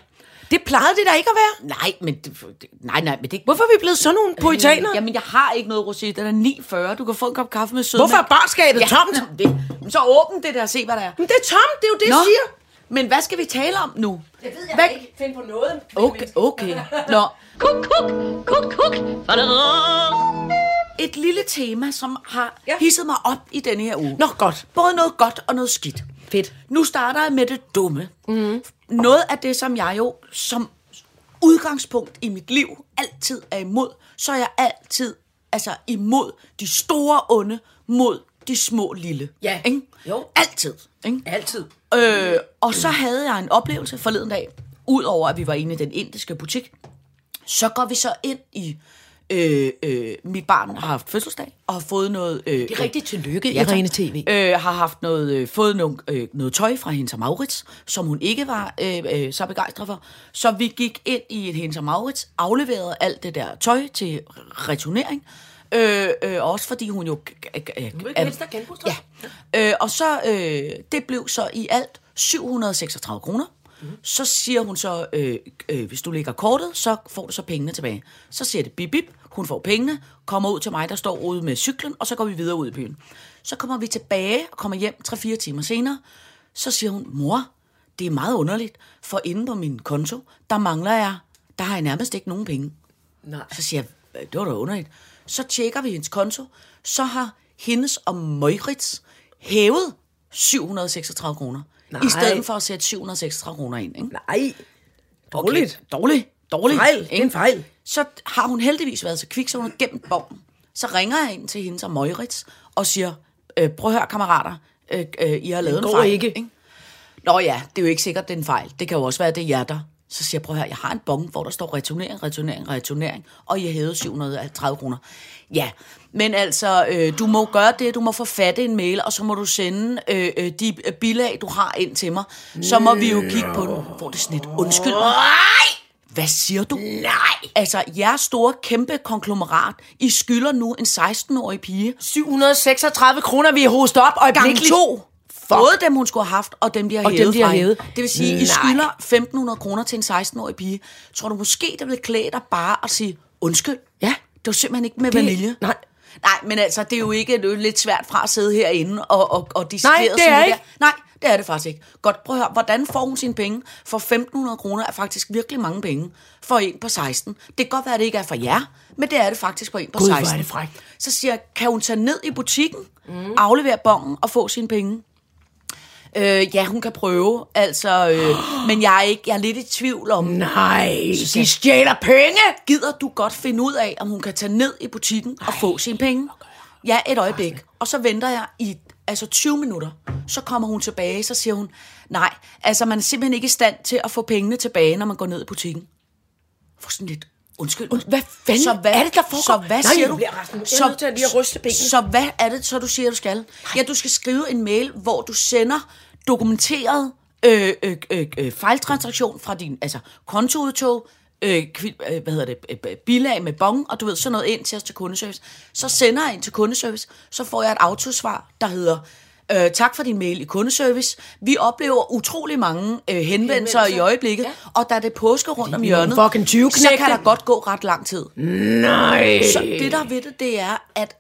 Det plejede det da ikke at være. Nej, men det, nej, nej, men det Hvorfor er vi blevet sådan nogle poetaner? Jamen, jeg har ikke noget rosé. Den er 9,40. Du kan få en kop kaffe med sødmælk. Hvorfor er barskabet tomt? jamen, det, så åbn det der og se, hvad der er. Men det er tomt, det er jo det, jeg siger. Men hvad skal vi tale om nu? Jeg ved jeg Hvad- ikke. Find på noget. Okay, okay. Nå, Kuk, kuk, kuk, kuk. Et lille tema, som har Ja. hisset mig op i denne her uge. Nå, godt. Både noget godt og noget skidt. Fedt. Nu starter jeg med det dumme. Mm. Noget af det, som jeg jo som udgangspunkt i mit liv altid er imod, så er jeg altid altså imod de store onde mod de små lille. Ja. Ikke? Jo. Altid. Ikke? Altid. Øh, og så havde jeg en oplevelse forleden dag, udover at vi var inde i den indiske butik, så går vi så ind i, øh, øh, mit barn har haft fødselsdag, og har fået noget... Øh, Det er rigtig tillykke, Ja, tak. Irene TV. Øh, har haft noget, øh, fået nogle, øh, noget tøj fra Hennes og Maurits, som hun ikke var øh, øh, så begejstret for. Så vi gik ind i et Hennes og Maurits, afleverede alt det der tøj til returnering. Øh, øh, også fordi hun jo... Øh, øh, ikke helst have genbrugstøj? Ja. Øh, og så, øh, det blev så i alt 736 kroner. Så siger hun så, øh, øh, hvis du lægger kortet, så får du så pengene tilbage. Så siger det bip bip, hun får pengene, kommer ud til mig, der står ude med cyklen, og så går vi videre ud i byen. Så kommer vi tilbage og kommer hjem 3-4 timer senere. Så siger hun, mor, det er meget underligt, for inde på min konto, der mangler jeg, der har jeg nærmest ikke nogen penge. Nej. Så siger jeg, "Øh, det var da underligt. Så tjekker vi hendes konto, så har hendes og Møgrits hævet 736 kroner. Nej. I stedet for at sætte 736 kroner ind. Ikke? Nej. Dårligt. Okay, dårligt. Dårligt. Fejl. Det er ikke? en fejl. Så har hun heldigvis været så kvik, så hun har gemt bogen. Så ringer jeg ind til hende og Møgrits og siger, øh, prøv at høre kammerater, øh, øh, I har lavet en fejl. ikke. Nå ja, det er jo ikke sikkert, det er en fejl. Det kan jo også være, det er jer, der. Så siger jeg, prøv høre, jeg har en bong, hvor der står returnering, returnering, returnering, og har hævet 730 kroner. Ja, men altså, øh, du må gøre det, du må forfatte en mail, og så må du sende øh, øh, de øh, bilag, du har ind til mig. Så må vi jo kigge på den. Hvor det et undskyld mig. Hvad siger du? Nej! Altså, jeres store, kæmpe konglomerat, I skylder nu en 16-årig pige 736 kroner, vi har hostet op gang øjeblikkeligt. to. Både dem, hun skulle have haft, og dem, de har Og dem, hævet de har hævet. Det vil sige, I Nej. skylder 1.500 kroner til en 16-årig pige. Tror du måske, det vil klæde dig bare at sige, undskyld? Ja. Det var simpelthen ikke med Det- vanilje. nej. Nej, men altså, det er jo ikke det er jo lidt svært fra at sidde herinde og, og, og Nej, dissekere det er sådan ikke. Der. Nej, det er det faktisk ikke. Godt, prøv at høre, hvordan får hun sine penge? For 1.500 kroner er faktisk virkelig mange penge for en på 16. Det kan godt være, at det ikke er for jer, men det er det faktisk for en på Gud, hvor er 16. det frækt. Så siger jeg, kan hun tage ned i butikken, mm. aflevere bongen og få sine penge? Øh, ja, hun kan prøve, altså, øh, men jeg er, ikke, jeg er lidt i tvivl om, Nej, de stjæler penge. gider du godt finde ud af, om hun kan tage ned i butikken og få sine penge? Ja, et øjeblik. Og så venter jeg i altså 20 minutter. Så kommer hun tilbage, så siger hun, nej, altså man er simpelthen ikke i stand til at få pengene tilbage, når man går ned i butikken. For sådan lidt, undskyld. Hvad fanden er det, der foregår? Så hvad Nej, siger du? bliver jeg er lige at ryste benene. Så hvad er det, så du siger, du skal? Ja, du skal skrive en mail, hvor du sender dokumenteret øh, øh, øh, øh, fejltransaktion fra din altså, kontoudtog, øh, øh, hvad hedder det, øh, bilag med bong, og du ved, sådan noget ind til os til kundeservice. Så sender jeg ind til kundeservice, så får jeg et autosvar, der hedder, øh, tak for din mail i kundeservice. Vi oplever utrolig mange øh, henvendelser i øjeblikket, ja. og da det er påske rundt om hjørnet, fucking 20 så kan der godt gå ret lang tid. Nej. Så det der ved det, det er, at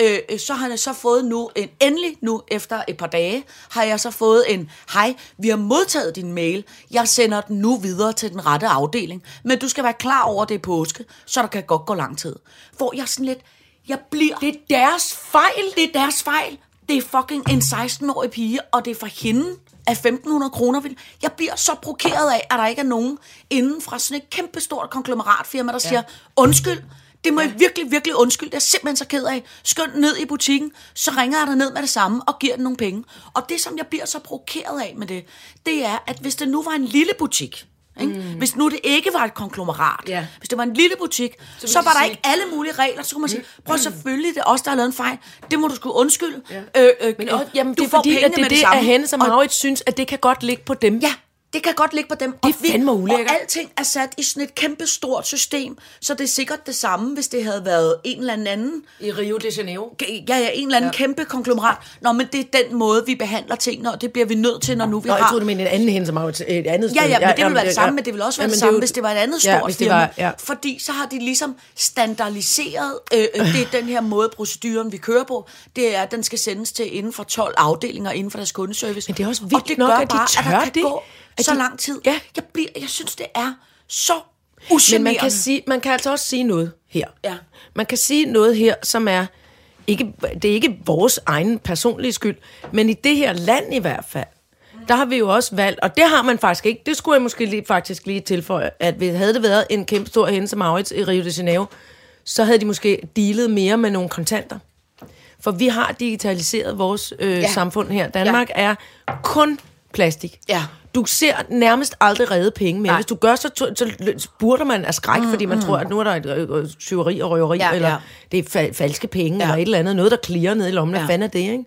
øh, så har jeg så fået nu, en, endelig nu efter et par dage, har jeg så fået en, hej, vi har modtaget din mail, jeg sender den nu videre til den rette afdeling, men du skal være klar over, det er påske, så der kan godt gå lang tid. Hvor jeg sådan lidt, jeg bliver... Det er deres fejl. Det er deres fejl. Det er fucking en 16-årig pige, og det er for hende af 1.500 kroner. vil- Jeg bliver så provokeret af, at der ikke er nogen inden fra sådan et kæmpestort konglomeratfirma, der siger, undskyld, det må ja. I virkelig, virkelig undskylde. Det er jeg simpelthen så ked af. Skynd ned i butikken, så ringer jeg dig ned med det samme og giver den nogle penge. Og det, som jeg bliver så provokeret af med det, det er, at hvis det nu var en lille butik, ikke? Mm. Hvis nu det ikke var et konglomerat, Ja. hvis det var en lille butik, så, så var de der sige- ikke alle mulige regler. Så kunne man sige, prøv selvfølgelig, det er os, der har lavet en fejl. Det må du sgu undskylde. Ja. Øh, øh, Men øh, også, jamen, du det er får fordi, pengene at det med er det, samme. at Hennes og Og- Maurits synes, at det kan godt ligge på dem. Ja, det kan godt ligge på dem. Det er fandme ulækkert. Og alting er sat i sådan et kæmpe stort system, så det er sikkert det samme, hvis det havde været en eller anden I Rio de Janeiro. ja, ja, en eller anden ja. kæmpe konglomerat. Nå, men det er den måde, vi behandler tingene, og det bliver vi nødt til, når nu vi Nå, har... jeg troede, du mente en anden Hendes og Maurits. Et andet sted. Ja, ja, men det ville være det samme, men det ville også være Jamen, det samme, jo- hvis det var et andet Ja, stort firma. var- ja. Fordi så har de ligesom standardiseret, øh, øh, det er den her måde, proceduren vi kører på, det er, at den skal sendes til inden for 12 afdelinger inden for deres kundeservice. Men det er også Og vildt det nok, gør at de bare, at tør der kan det. gå At så de- lang tid. Ja. Jeg, bliver, jeg synes, det er så Men man kan, sige, man kan altså også sige noget her. Ja. Man kan sige noget her, som er... Ikke, det er ikke vores egen personlige skyld, men i det her land i hvert fald, der har vi jo også valgt, og det har man faktisk ikke, det skulle jeg måske lige, faktisk lige tilføje, at hvis havde det været en kæmpe stor hende som Maurits i Rio de Janeiro, så havde de måske dealet mere med nogle kontanter. For vi har digitaliseret vores øh. Ja. samfund her. Danmark ja. er kun plastik. Ja. Du ser nærmest aldrig redde penge mere. Nej. Hvis du gør, så, så, spurter man af skræk, mm, fordi man mm. tror, at nu er der et øh, tyveri og røveri, ja, eller ja. det er fa- falske penge, ja. Eller et eller andet. Noget, der klirrer ned i lommen. Hvad Ja. fanden er det, ikke?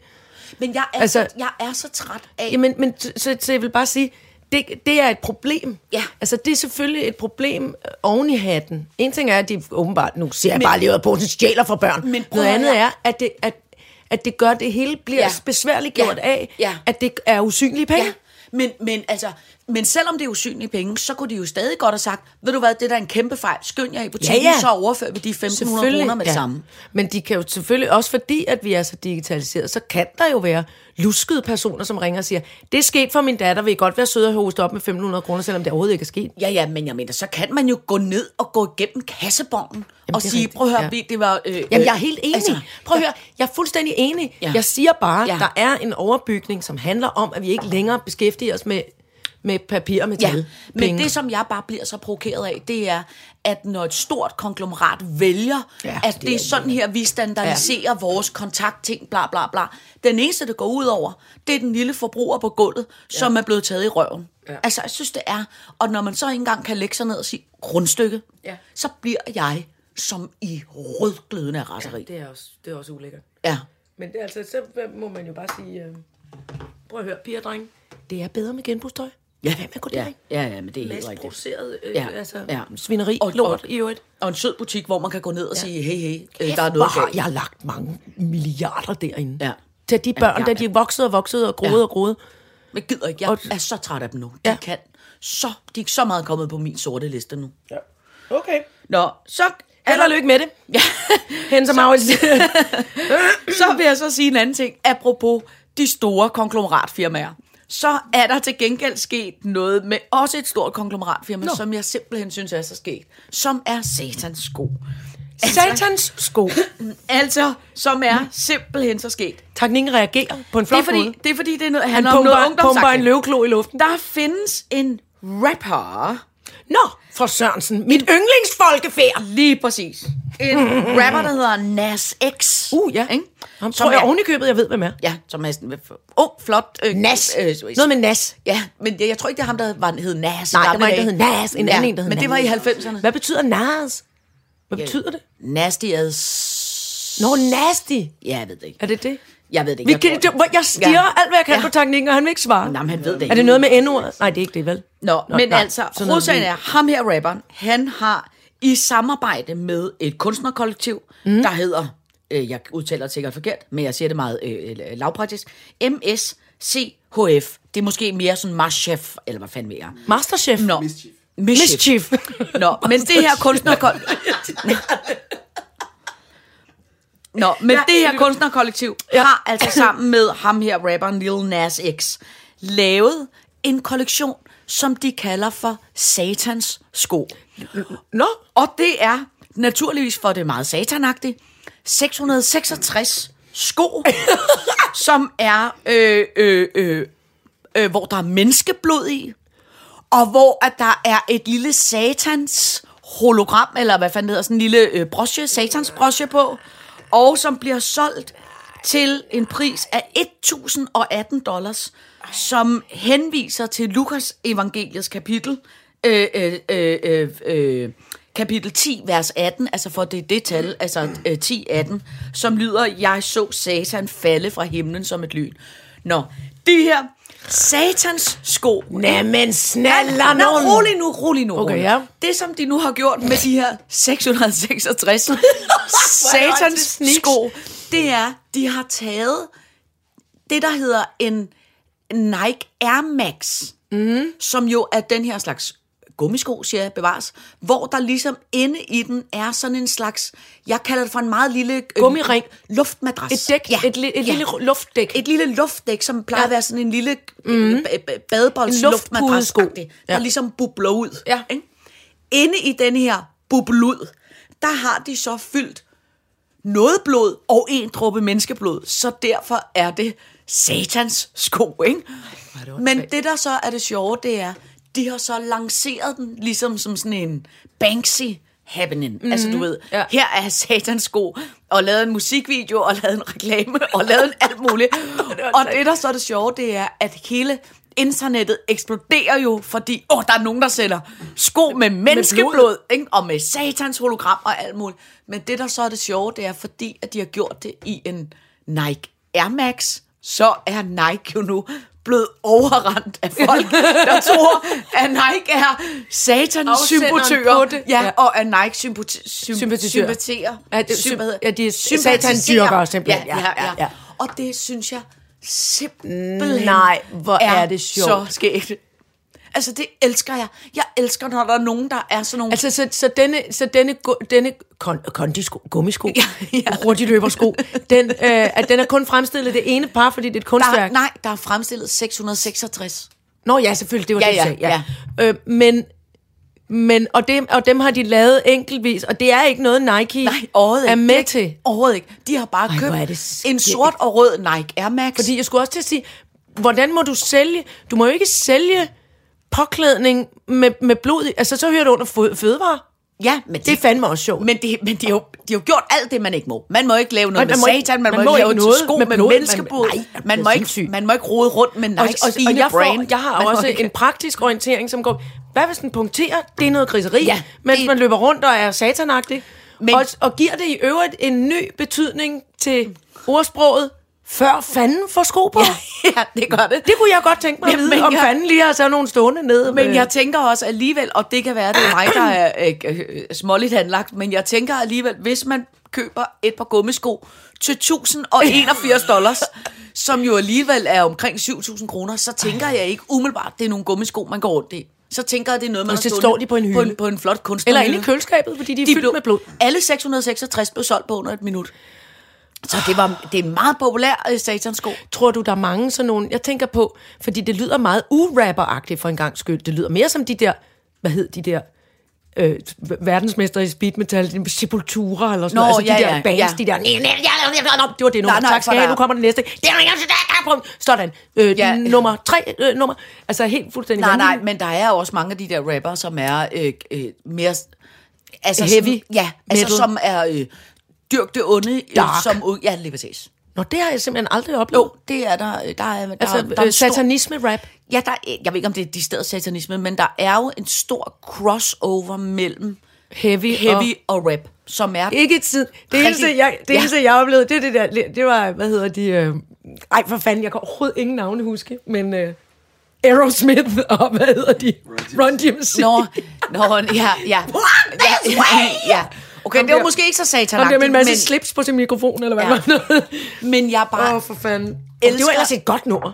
Men jeg er, Altså- så, jeg er så træt af... Jamen, men, så, så, jeg vil bare sige, det, det er et problem. Ja. Altså, det er selvfølgelig et problem oven i hatten. En ting er, at de åbenbart, nu ser jeg Men- bare lige ud af posen, stjæler fra børn. Men Noget at andet er, at det, at, at det gør, det hele bliver. Ja. besværligt gjort Ja. af, Ja. at det er usynlige penge. Ja, Men, men, altså, men selvom det er usynlige penge, så kunne de jo stadig godt have sagt, ved du hvad, det der er en kæmpe fejl, skynd jer i butikken, Ja, ja. så overfører vi de 1.500 kroner med det samme. Men de kan jo selvfølgelig, også fordi at vi er så digitaliseret, så kan der jo være luskede personer, som ringer og siger, det er sket for min datter, vil I godt være søde og hoste op med 1.500 kroner, selvom det overhovedet ikke er sket. Ja, ja, men jeg mener, så kan man jo gå ned og gå igennem kassebongen og det er sige, rigtigt, prøv at høre, ja. ja. det var... Øh, Jamen, jeg er helt enig. Altså, Prøv at høre, jeg er fuldstændig enig. Ja. Ja. Jeg siger bare, ja. Ja. der er en overbygning, som handler om, at vi ikke længere beskæftiger os med, med papir og metal. Ja, men det, som jeg bare bliver så provokeret af, det er, at når et stort konglomerat vælger, Ja, ja, at det det, er sådan her, vi standardiserer ja. vores kontaktting, bla bla bla. Den eneste, det går ud over, det er den lille forbruger på gulvet, ja. som er blevet taget i røven. Ja. Altså, jeg synes, det er. Og når man så ikke engang kan lægge sig ned og sige grundstykke, Ja. så bliver jeg som i rødglødende raseri. det, er også, det er også ulækkert. Ja. Men det, altså, så må man jo bare sige, øh, prøv at høre, piger og drenge, det er bedre med genbrugstøj. Ja, Hvad med ja, ja, ja, men det er helt rigtigt. produceret øh, Ja, altså, ja. svineri, Og- lort og- i øvrigt. Og en sød butik, hvor man kan gå ned og sige, hey, hey, øh, Kæft, der er noget har galt. jeg har lagt mange milliarder derinde. Ja. Til de børn, Ja, der ja. de voksede og voksede og groede Ja. og groede. Men gider ikke, jeg Og- er så træt af dem nu. De Ja. ja. kan så, de er så meget kommet på min sorte liste nu. Ja. Okay. Nå, så Held og lykke med det. Ja, Henser Maurits. så vil jeg så sige en anden ting. Apropos de store konglomeratfirmaer. Så er der til gengæld sket noget med også et stort konglomeratfirma, Nå. som jeg simpelthen synes er så sket. Som er satans sko. Satans sko. Altså, som er simpelthen så sket. Teknikken reagerer på en Det flot er fordi, måde. det er fordi, det er noget, Han om noget pumper, pumper en ungdomsagtigt. løveklo i luften. Der findes en rapper, Nå, for Sørensen. Mit yndlingsfolkefærd. Lige præcis. En rapper, der hedder Nas X. Uh, ja. Ikke? Som tror jeg er- oven i købet, jeg ved, hvem er. Ja, som er sådan... Åh, oh, flot. Øh, Nas. Øh, Noget med Nas. Ja, men jeg, jeg tror ikke, det er ham, der var, hed Nas. Nej, gamle var en, der hed Nas. En anden en, der hed Men det var i Nas. 90'erne. Hvad betyder Nas? Hvad betyder det? Nasty as... Nå, nasty. Ja, jeg ved det ikke. Er det det? Jeg ved det Vi ikke. kan, Jeg, det, det. jeg stiger Ja. alt, hvad jeg kan Ja. på teknikken, og han vil ikke svare. Nå, men han ved det ikke. Er det noget med endordet? Nej, det er ikke det, vel? Nå, Nå, Nå men nej, altså, lige. er, ham her rapperen, han har i samarbejde med et kunstnerkollektiv, mm. der hedder, øh, jeg udtaler det sikkert forkert, men jeg siger det meget øh, øh, lavpraktisk, MSCHF. Det er måske mere sådan Marchef, eller hvad fanden jeg. Masterchef. Nå. Mischief. Mischief. Nå, men det her kunstnerkollektiv... Nå, men det her kunstnerkollektiv har altså sammen med ham her, rapperen Lil Nas X, lavet en kollektion, som de kalder for Satans sko. Nå, Og det er naturligvis, for det er meget satanagtigt, 666 sko, som er, øh, øh, øh, øh, hvor der er menneskeblod i, og hvor at der er et lille satans hologram, eller hvad fanden det hedder, sådan en lille øh, broche, satans broche på, og som bliver solgt til en pris af 1018 dollars, som henviser til Lukas evangeliets kapitel, øh, øh, øh, øh, kapitel 10, vers 18, altså for det er det tal, altså øh, 10, 18, som lyder, jeg så satan falde fra himlen som et lyn. Nå, de her satans sko, Jamen, snaller nej, nogen. rolig nu, rolig nu. Okay, ja. Det, som de nu har gjort med de her 666 satans sko, det er, de har taget det, der hedder en Nike Air Max, mm. som jo er den her slags gummisko, siger jeg, bevares, hvor der ligesom inde i den er sådan en slags, jeg kalder det for en meget lille... øh, Gummiring. Luftmadras. Et dæk, et, li- et lille luftdæk. Et lille luftdæk, som plejer Ja. ja. at være sådan en lille mm. badebolds En luftpudesko. luftmadras der Ja. ligesom bubler ud. Ja. Ikke? Inde i den her bublud, der har de så fyldt noget blod og en dråbe menneskeblod, så derfor er det satans sko, ikke? Men det, der så er det sjove, det er, de har så lanceret den ligesom som sådan en Banksy happening. Mm-hmm. Altså du ved, Ja. her er satans sko, og lavet en musikvideo, og lavet en reklame, og lavet en alt muligt. og det, der så er det sjove, det er, at hele internettet eksploderer jo, fordi åh, der er nogen, der sælger sko med menneskeblod, ikke? og med satans hologram og alt muligt. Men det, der så er det sjove, det er, fordi at de har gjort det i en Nike Air Max, så er Nike jo nu blevet overrendt af folk, der tror, at Nike er satans sympatører. Ja, Ja. og at Nike sympati- sym- Sympatisører. Ja, det- Sym- sym- ja, de er sympatiserer. satandyrkere simpelthen. Ja, Ja, ja, ja, ja. Og det synes jeg simpelthen Nej, hvor er det sjovt. så skægt. Altså, det elsker jeg. Jeg elsker, når der er nogen, der er sådan nogle... Altså, så, så denne, så denne, denne kon, kondisko, gummisko, ja, ja. ja. hurtigløbersko, den, øh, at den er kun fremstillet det ene par, fordi det er et der, kunstværk. er- nej, der er fremstillet 666. Nå ja, selvfølgelig, det var Ja, det, ja, jeg sagde. Ja. Øh, men, men og, dem, og dem har de lavet enkeltvis, og det er ikke noget Nike Nej, er med ikke- til. Overhovedet ikke. De har bare Ej, købt det en sort og rød Nike Air Max. Fordi jeg skulle også til at sige, hvordan må du sælge? Du må jo ikke sælge påklædning med, med blod. Altså, så hører det under fø- fødevare. ja, men Det er fandme også sjovt. Men, det, men de, har jo, de har jo gjort alt det, man ikke må. Man må ikke lave noget med man ikke- satan, man, man må må ikke lave noget sko med med, blod, man- menneskeblod. nej, Man, det må ikke, man må ikke rode rundt med og, Nikes og, og fine jeg, brand. får, jeg har Man også ikke- en praktisk orientering, som går, hvad hvis den punkterer? Det er noget griseri, Ja, mens det- man løber rundt og er satanagtig. Men, og, og giver det i øvrigt en ny betydning til ordsproget, før fanden får sko på. Ja. ja, det gør det. Det kunne jeg godt tænke mig at vide, men om jeg- fanden lige har så nogle stående nede. Men øh, jeg tænker også alligevel, og det kan være, det er mig, der er øh, øh, småligt anlagt, men jeg tænker alligevel, hvis man køber et par gummisko til 1081 dollars, som jo alligevel er omkring 7.000 kroner, så tænker jeg ikke umiddelbart, det er nogle gummisko, man går rundt i. Så tænker jeg, det er noget, man Og har står de på en På hylde. en, på en flot Eller kunstnerhylde. inde i køleskabet, fordi de er De fyldt blev, med blod. Alle 666 blev solgt på under et minut. Så det, var, det er en meget populær øh, satansko. Tror du, der er mange sådan nogle... Jeg tænker på, fordi det lyder meget urapper-agtigt for en gang skyld. Det lyder mere som de der... Hvad hed de der... Øh, verdensmester i speed metal, Sepultura eller sådan Nå, noget. Altså ja, de der ja, bands, ja. de der... Det var det nummer. Nej, nej, tak skal jeg Nu kommer det næste. Sådan. Øh, Ja. Nummer tre øh, nummer. Altså helt fuldstændig Nej, nej, men der er også mange af de der rapper, som er øh, øh, mere... Altså Heavy Sådan, ja, altså metal. som er øh, dyrk det onde. Øh, Dark. som, u- ja, lige præcis. Nå, det har jeg simpelthen aldrig oplevet. Jo, det er der. øh, Der er, der, altså, der er en stor, satanisme-rap. Ja, der er, jeg ved ikke, om det er de steder satanisme, men der er jo en stor crossover mellem Heavy, heavy og, rap, som er... Ikke tid. Det Rigtig- eneste, jeg, det Ja. eneste, jeg oplevede, det, er det, der, det var, hvad hedder de... Øh, ej, for fanden, jeg kan overhovedet ingen navne huske, men øh, Aerosmith og hvad hedder de? Run DMC. Nå, nå, ja, ja. ja, ja, ja. Okay, det var der- måske ikke så Han satanagtigt, der med en masse men, slips på sin mikrofon, eller hvad Ja. ja. men jeg bare... Åh, oh, for fanden. Elsker. Det var ellers et godt nummer.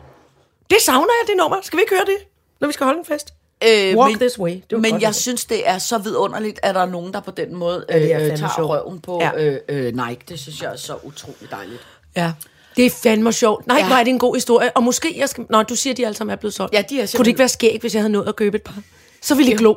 Det savner jeg, det nummer. Skal vi ikke høre det, når vi skal holde en fest? Øh, Walk men, this way. Det men jeg nummer. synes, det er så vidunderligt, at der er nogen, der på den måde øh, det fandme tager sjovt. røven på Ja. øh, øh, Nike. Det synes jeg er så utroligt dejligt. Ja. Det er fandme sjovt. Nej, Ja. ja. hvor er det en god historie. Og måske, jeg skal... Nå, du siger, at de alle sammen er blevet solgt. Ja, de er Kunne det simpelthen- ikke være skægt, hvis jeg havde nået at købe et par? Så ville I glo.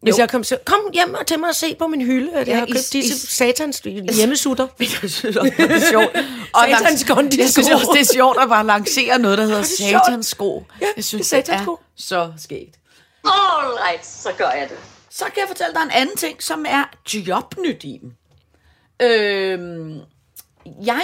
Hvis Jo. jeg kom, så, kom hjem og til mig og se på min hylde, at Ja, jeg har i- købt i- disse satans hjemmesutter. Jeg synes også, det er sjovt. Og Satans kondisko. Jeg synes også, det er sjovt at bare lancere noget, der hedder er satans sko. Ja, jeg synes, det er satans det sko. så skægt. Alright, så gør jeg det. Så kan jeg fortælle dig en anden ting, som er jobnyt i dem. Øhm, jeg,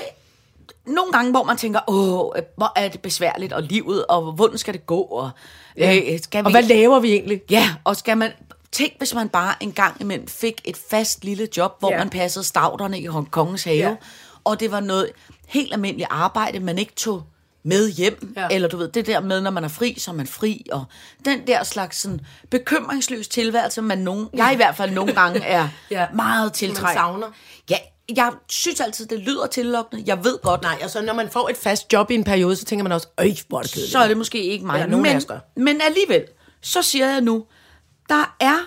nogle gange, hvor man tænker, åh, hvor er det besværligt, og livet, og hvordan skal det gå, og, ja. øh, skal Og hvad laver vi egentlig? Ja, og skal man... Tænk, hvis man bare en gang imellem fik et fast lille job, hvor ja. Ja. man passede stavterne i Hong Kongens have, ja. Ja. og det var noget helt almindeligt arbejde, man ikke tog med hjem, ja. Ja. eller du ved, det der med, når man er fri, så er man fri, og den der slags sådan, bekymringsløs tilværelse, man nogen, jeg i hvert fald nogle gange er ja. Ja. meget tiltrængt. savner. Ja, jeg synes altid, det lyder tillokkende. Jeg ved godt, Nej, altså når man får et fast job i en periode, så tænker man også, øj, hvor er det kedeligt. så er det måske ikke mig. Eller nogen men, men alligevel, så siger jeg nu, der er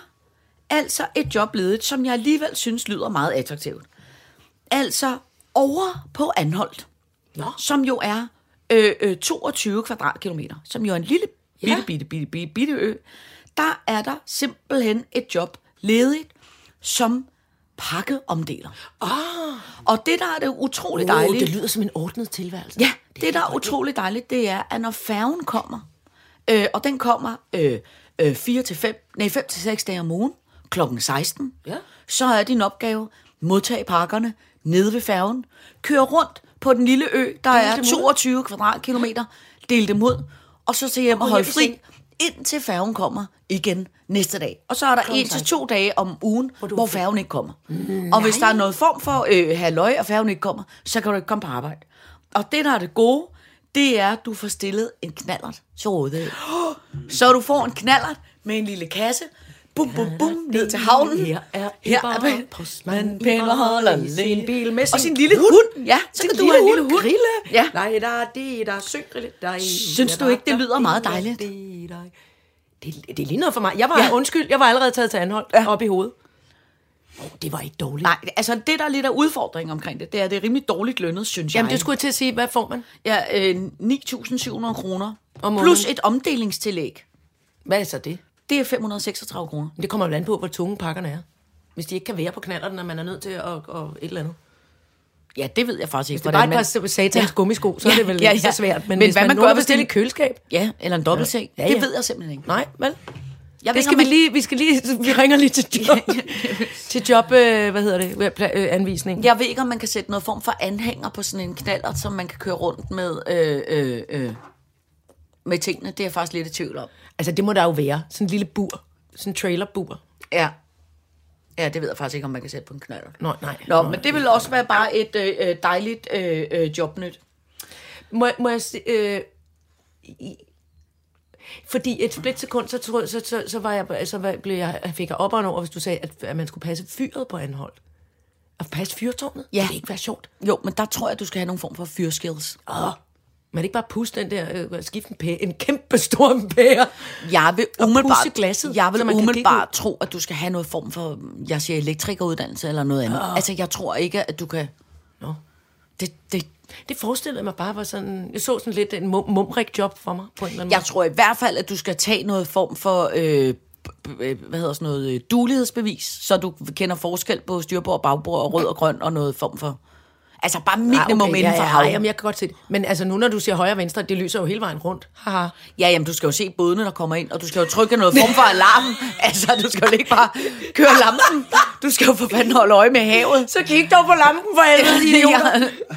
altså et job ledigt, som jeg alligevel synes lyder meget attraktivt. Altså over på Anholdt, Nå. som jo er øh, øh, 22 kvadratkilometer, som jo er en lille bitte, Ja. bitte, bitte, bitte, bitte ø. Der er der simpelthen et job ledigt som pakkeomdeler. Ah. Og det, der er det utroligt oh, dejligt... det lyder som en ordnet tilværelse. Ja, det, det der er utroligt dejligt, det er, at når færgen kommer, øh, og den kommer øh, øh, 4 til 5, nej, 5 til 6 dage om ugen, klokken 16, Ja. så er din opgave, modtage pakkerne nede ved færgen, køre rundt på den lille ø, der er ud. 22 kvadratkilometer, del dem ud, og så til hjem og holde fri, indtil færgen kommer igen næste dag. Og så er der en til to dage om ugen, hvor, hvor færgen ikke kommer. Mm, og hvis der er noget form for øh, halløj, og færgen ikke kommer, så kan du ikke komme på arbejde. Og det, der er det gode, det er, at du får stillet en knallert til rådighed. Så du får en knallert med en lille kasse, bum, bum, bum, ned til havnen. Her er Her er Ben. postmand Ben og holder sin bil med Og sin lille hund. Ja, så sin kan du have en lille hund. Grille. Ja. Nej, der er det, der er syng grille. Der Synes du ikke, det lyder meget dejligt? Det, det er lige noget for mig. Jeg var, Ja. undskyld, jeg var allerede taget til anhold ja. op i hovedet. Oh, det var ikke dårligt. Nej, altså det, der er lidt af udfordring omkring det, det er, det er rimelig dårligt lønnet, synes Jamen, jeg. det skulle jeg til at sige. Hvad får man? Ja, øh, 9.700 kroner. Plus et omdelingstillæg. Hvad er så det? Det er 536 kroner. Det kommer jo an på, hvor tunge pakkerne er. Hvis de ikke kan være på knallerne, når man er nødt til at, at, at et eller andet. Ja, det ved jeg faktisk ikke. Hvis det er bare et par satans Ja. gummisko, så er det vel Ja, ikke ja. så svært. Men, Men hvis hvad man, man gør, hvis det- et køleskab? Ja, eller en dobbeltseng. Ja, Ja, ja. Det ved jeg simpelthen ikke. Nej, vel? Jeg Det skal vi lige, vi skal lige, vi ringer lige til job, til job, øh, hvad hedder det, øh, anvisning. Jeg ved ikke, om man kan sætte noget form for anhænger på sådan en knaller, som man kan køre rundt med, øh, øh, øh, med tingene. Det er jeg faktisk lidt i tvivl om. Altså, det må der jo være. Sådan en lille bur. Sådan en trailerbur. Ja. Ja, det ved jeg faktisk ikke, om man kan sætte på en knaller. Nå, nej. Nå, men det vil også være bare et øh, øh, dejligt øh, øh, jobnyt. Må, må jeg se, øh, fordi et splitsekund, så, tror, så, så, så, var jeg, så var, blev jeg, fik jeg op og over, hvis du sagde, at, at man skulle passe fyret på anhold. At passe fyrtårnet? Ja. Det ikke være sjovt? Jo, men der tror jeg, du skal have nogle form for fyrskills. Åh, man ikke bare puste den der, øh, skifte en, pære, en kæmpe stor pære. Jeg vil Og umiddelbart, glasset, jeg vil umiddelbart tro, at du skal have noget form for, jeg siger elektrikeruddannelse eller noget andet. Altså, jeg tror ikke, at du kan... Nå. Det, det, Det forestillede mig bare var sådan, jeg så sådan lidt en mum, mumrik job for mig på en eller anden jeg tror i hvert fald, at du skal tage noget form for, øh, b- hvad hedder sådan noget, øh, dulighedsbevis, så du kender forskel på styrbord og bagbord og rød og grøn og noget form for... Altså bare minimum Ah, okay, inden for ja, ja, ja, jamen, jeg kan godt se det. Men altså nu, når du siger højre og venstre, det lyser jo hele vejen rundt. Haha. Ja, jamen, du skal jo se bådene, der kommer ind, og du skal jo trykke noget form for alarm. altså, du skal jo ikke bare køre lampen. Du skal jo for fanden holde øje med havet. Så kig dog på lampen for helvede, idioter. ja.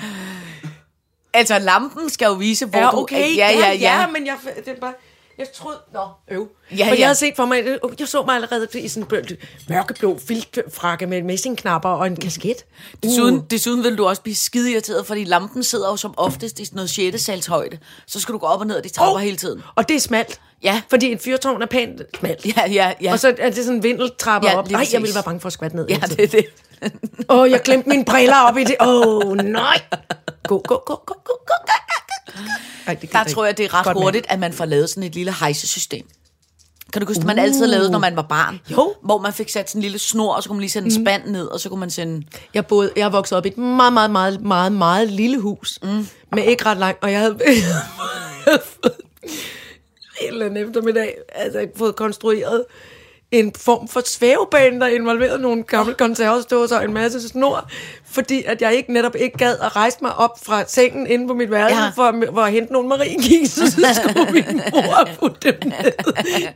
Altså, lampen skal jo vise, hvor Ja, du... okay. ja, ja, ja. men jeg, det er bare... Jeg troede... Nå, øv. Ja, Ja, For ja. jeg havde set for mig... Jeg så mig allerede i sådan en mørkeblå filtfrakke med messingknapper og en kasket. Desuden, desuden vil du også blive skide irriteret, fordi lampen sidder jo som oftest i sådan noget 6. sals højde. Så skal du gå op og ned ad de trapper Åh, hele tiden. Og det er smalt. Ja. Fordi et fyrtårn er pænt smalt. Ja, ja, ja. Og så er det sådan en vindeltrappe Ja, op. Nej, jeg ville være bange for at skvatte ned. ja, det er det. Åh, oh, jeg glemte mine briller op i det. Åh, oh, nej. Gå, gå, gå, gå, gå, gå. Ej, det Der tror jeg, det er ret Godt hurtigt, at man får lavet sådan et lille hejsesystem. Kan du huske, uh. man altid lavede, når man var barn? Jo. Hvor man fik sat sådan en lille snor, og så kunne man lige sende en spand ned, og så kunne man sende... Jeg, boede, jeg er vokset op i et meget, meget, meget, meget, meget lille hus. Mm. Med ikke ret langt, og jeg havde, jeg havde fået en eller anden eftermiddag, altså jeg havde fået konstrueret en form for svævebane, der involverede nogle gamle konservesdåser og en masse snor, fordi at jeg ikke netop ikke gad at rejse mig op fra sengen inde på mit værelse, Ja. for, for at hente nogle mariekis, så, skulle min mor putte dem ned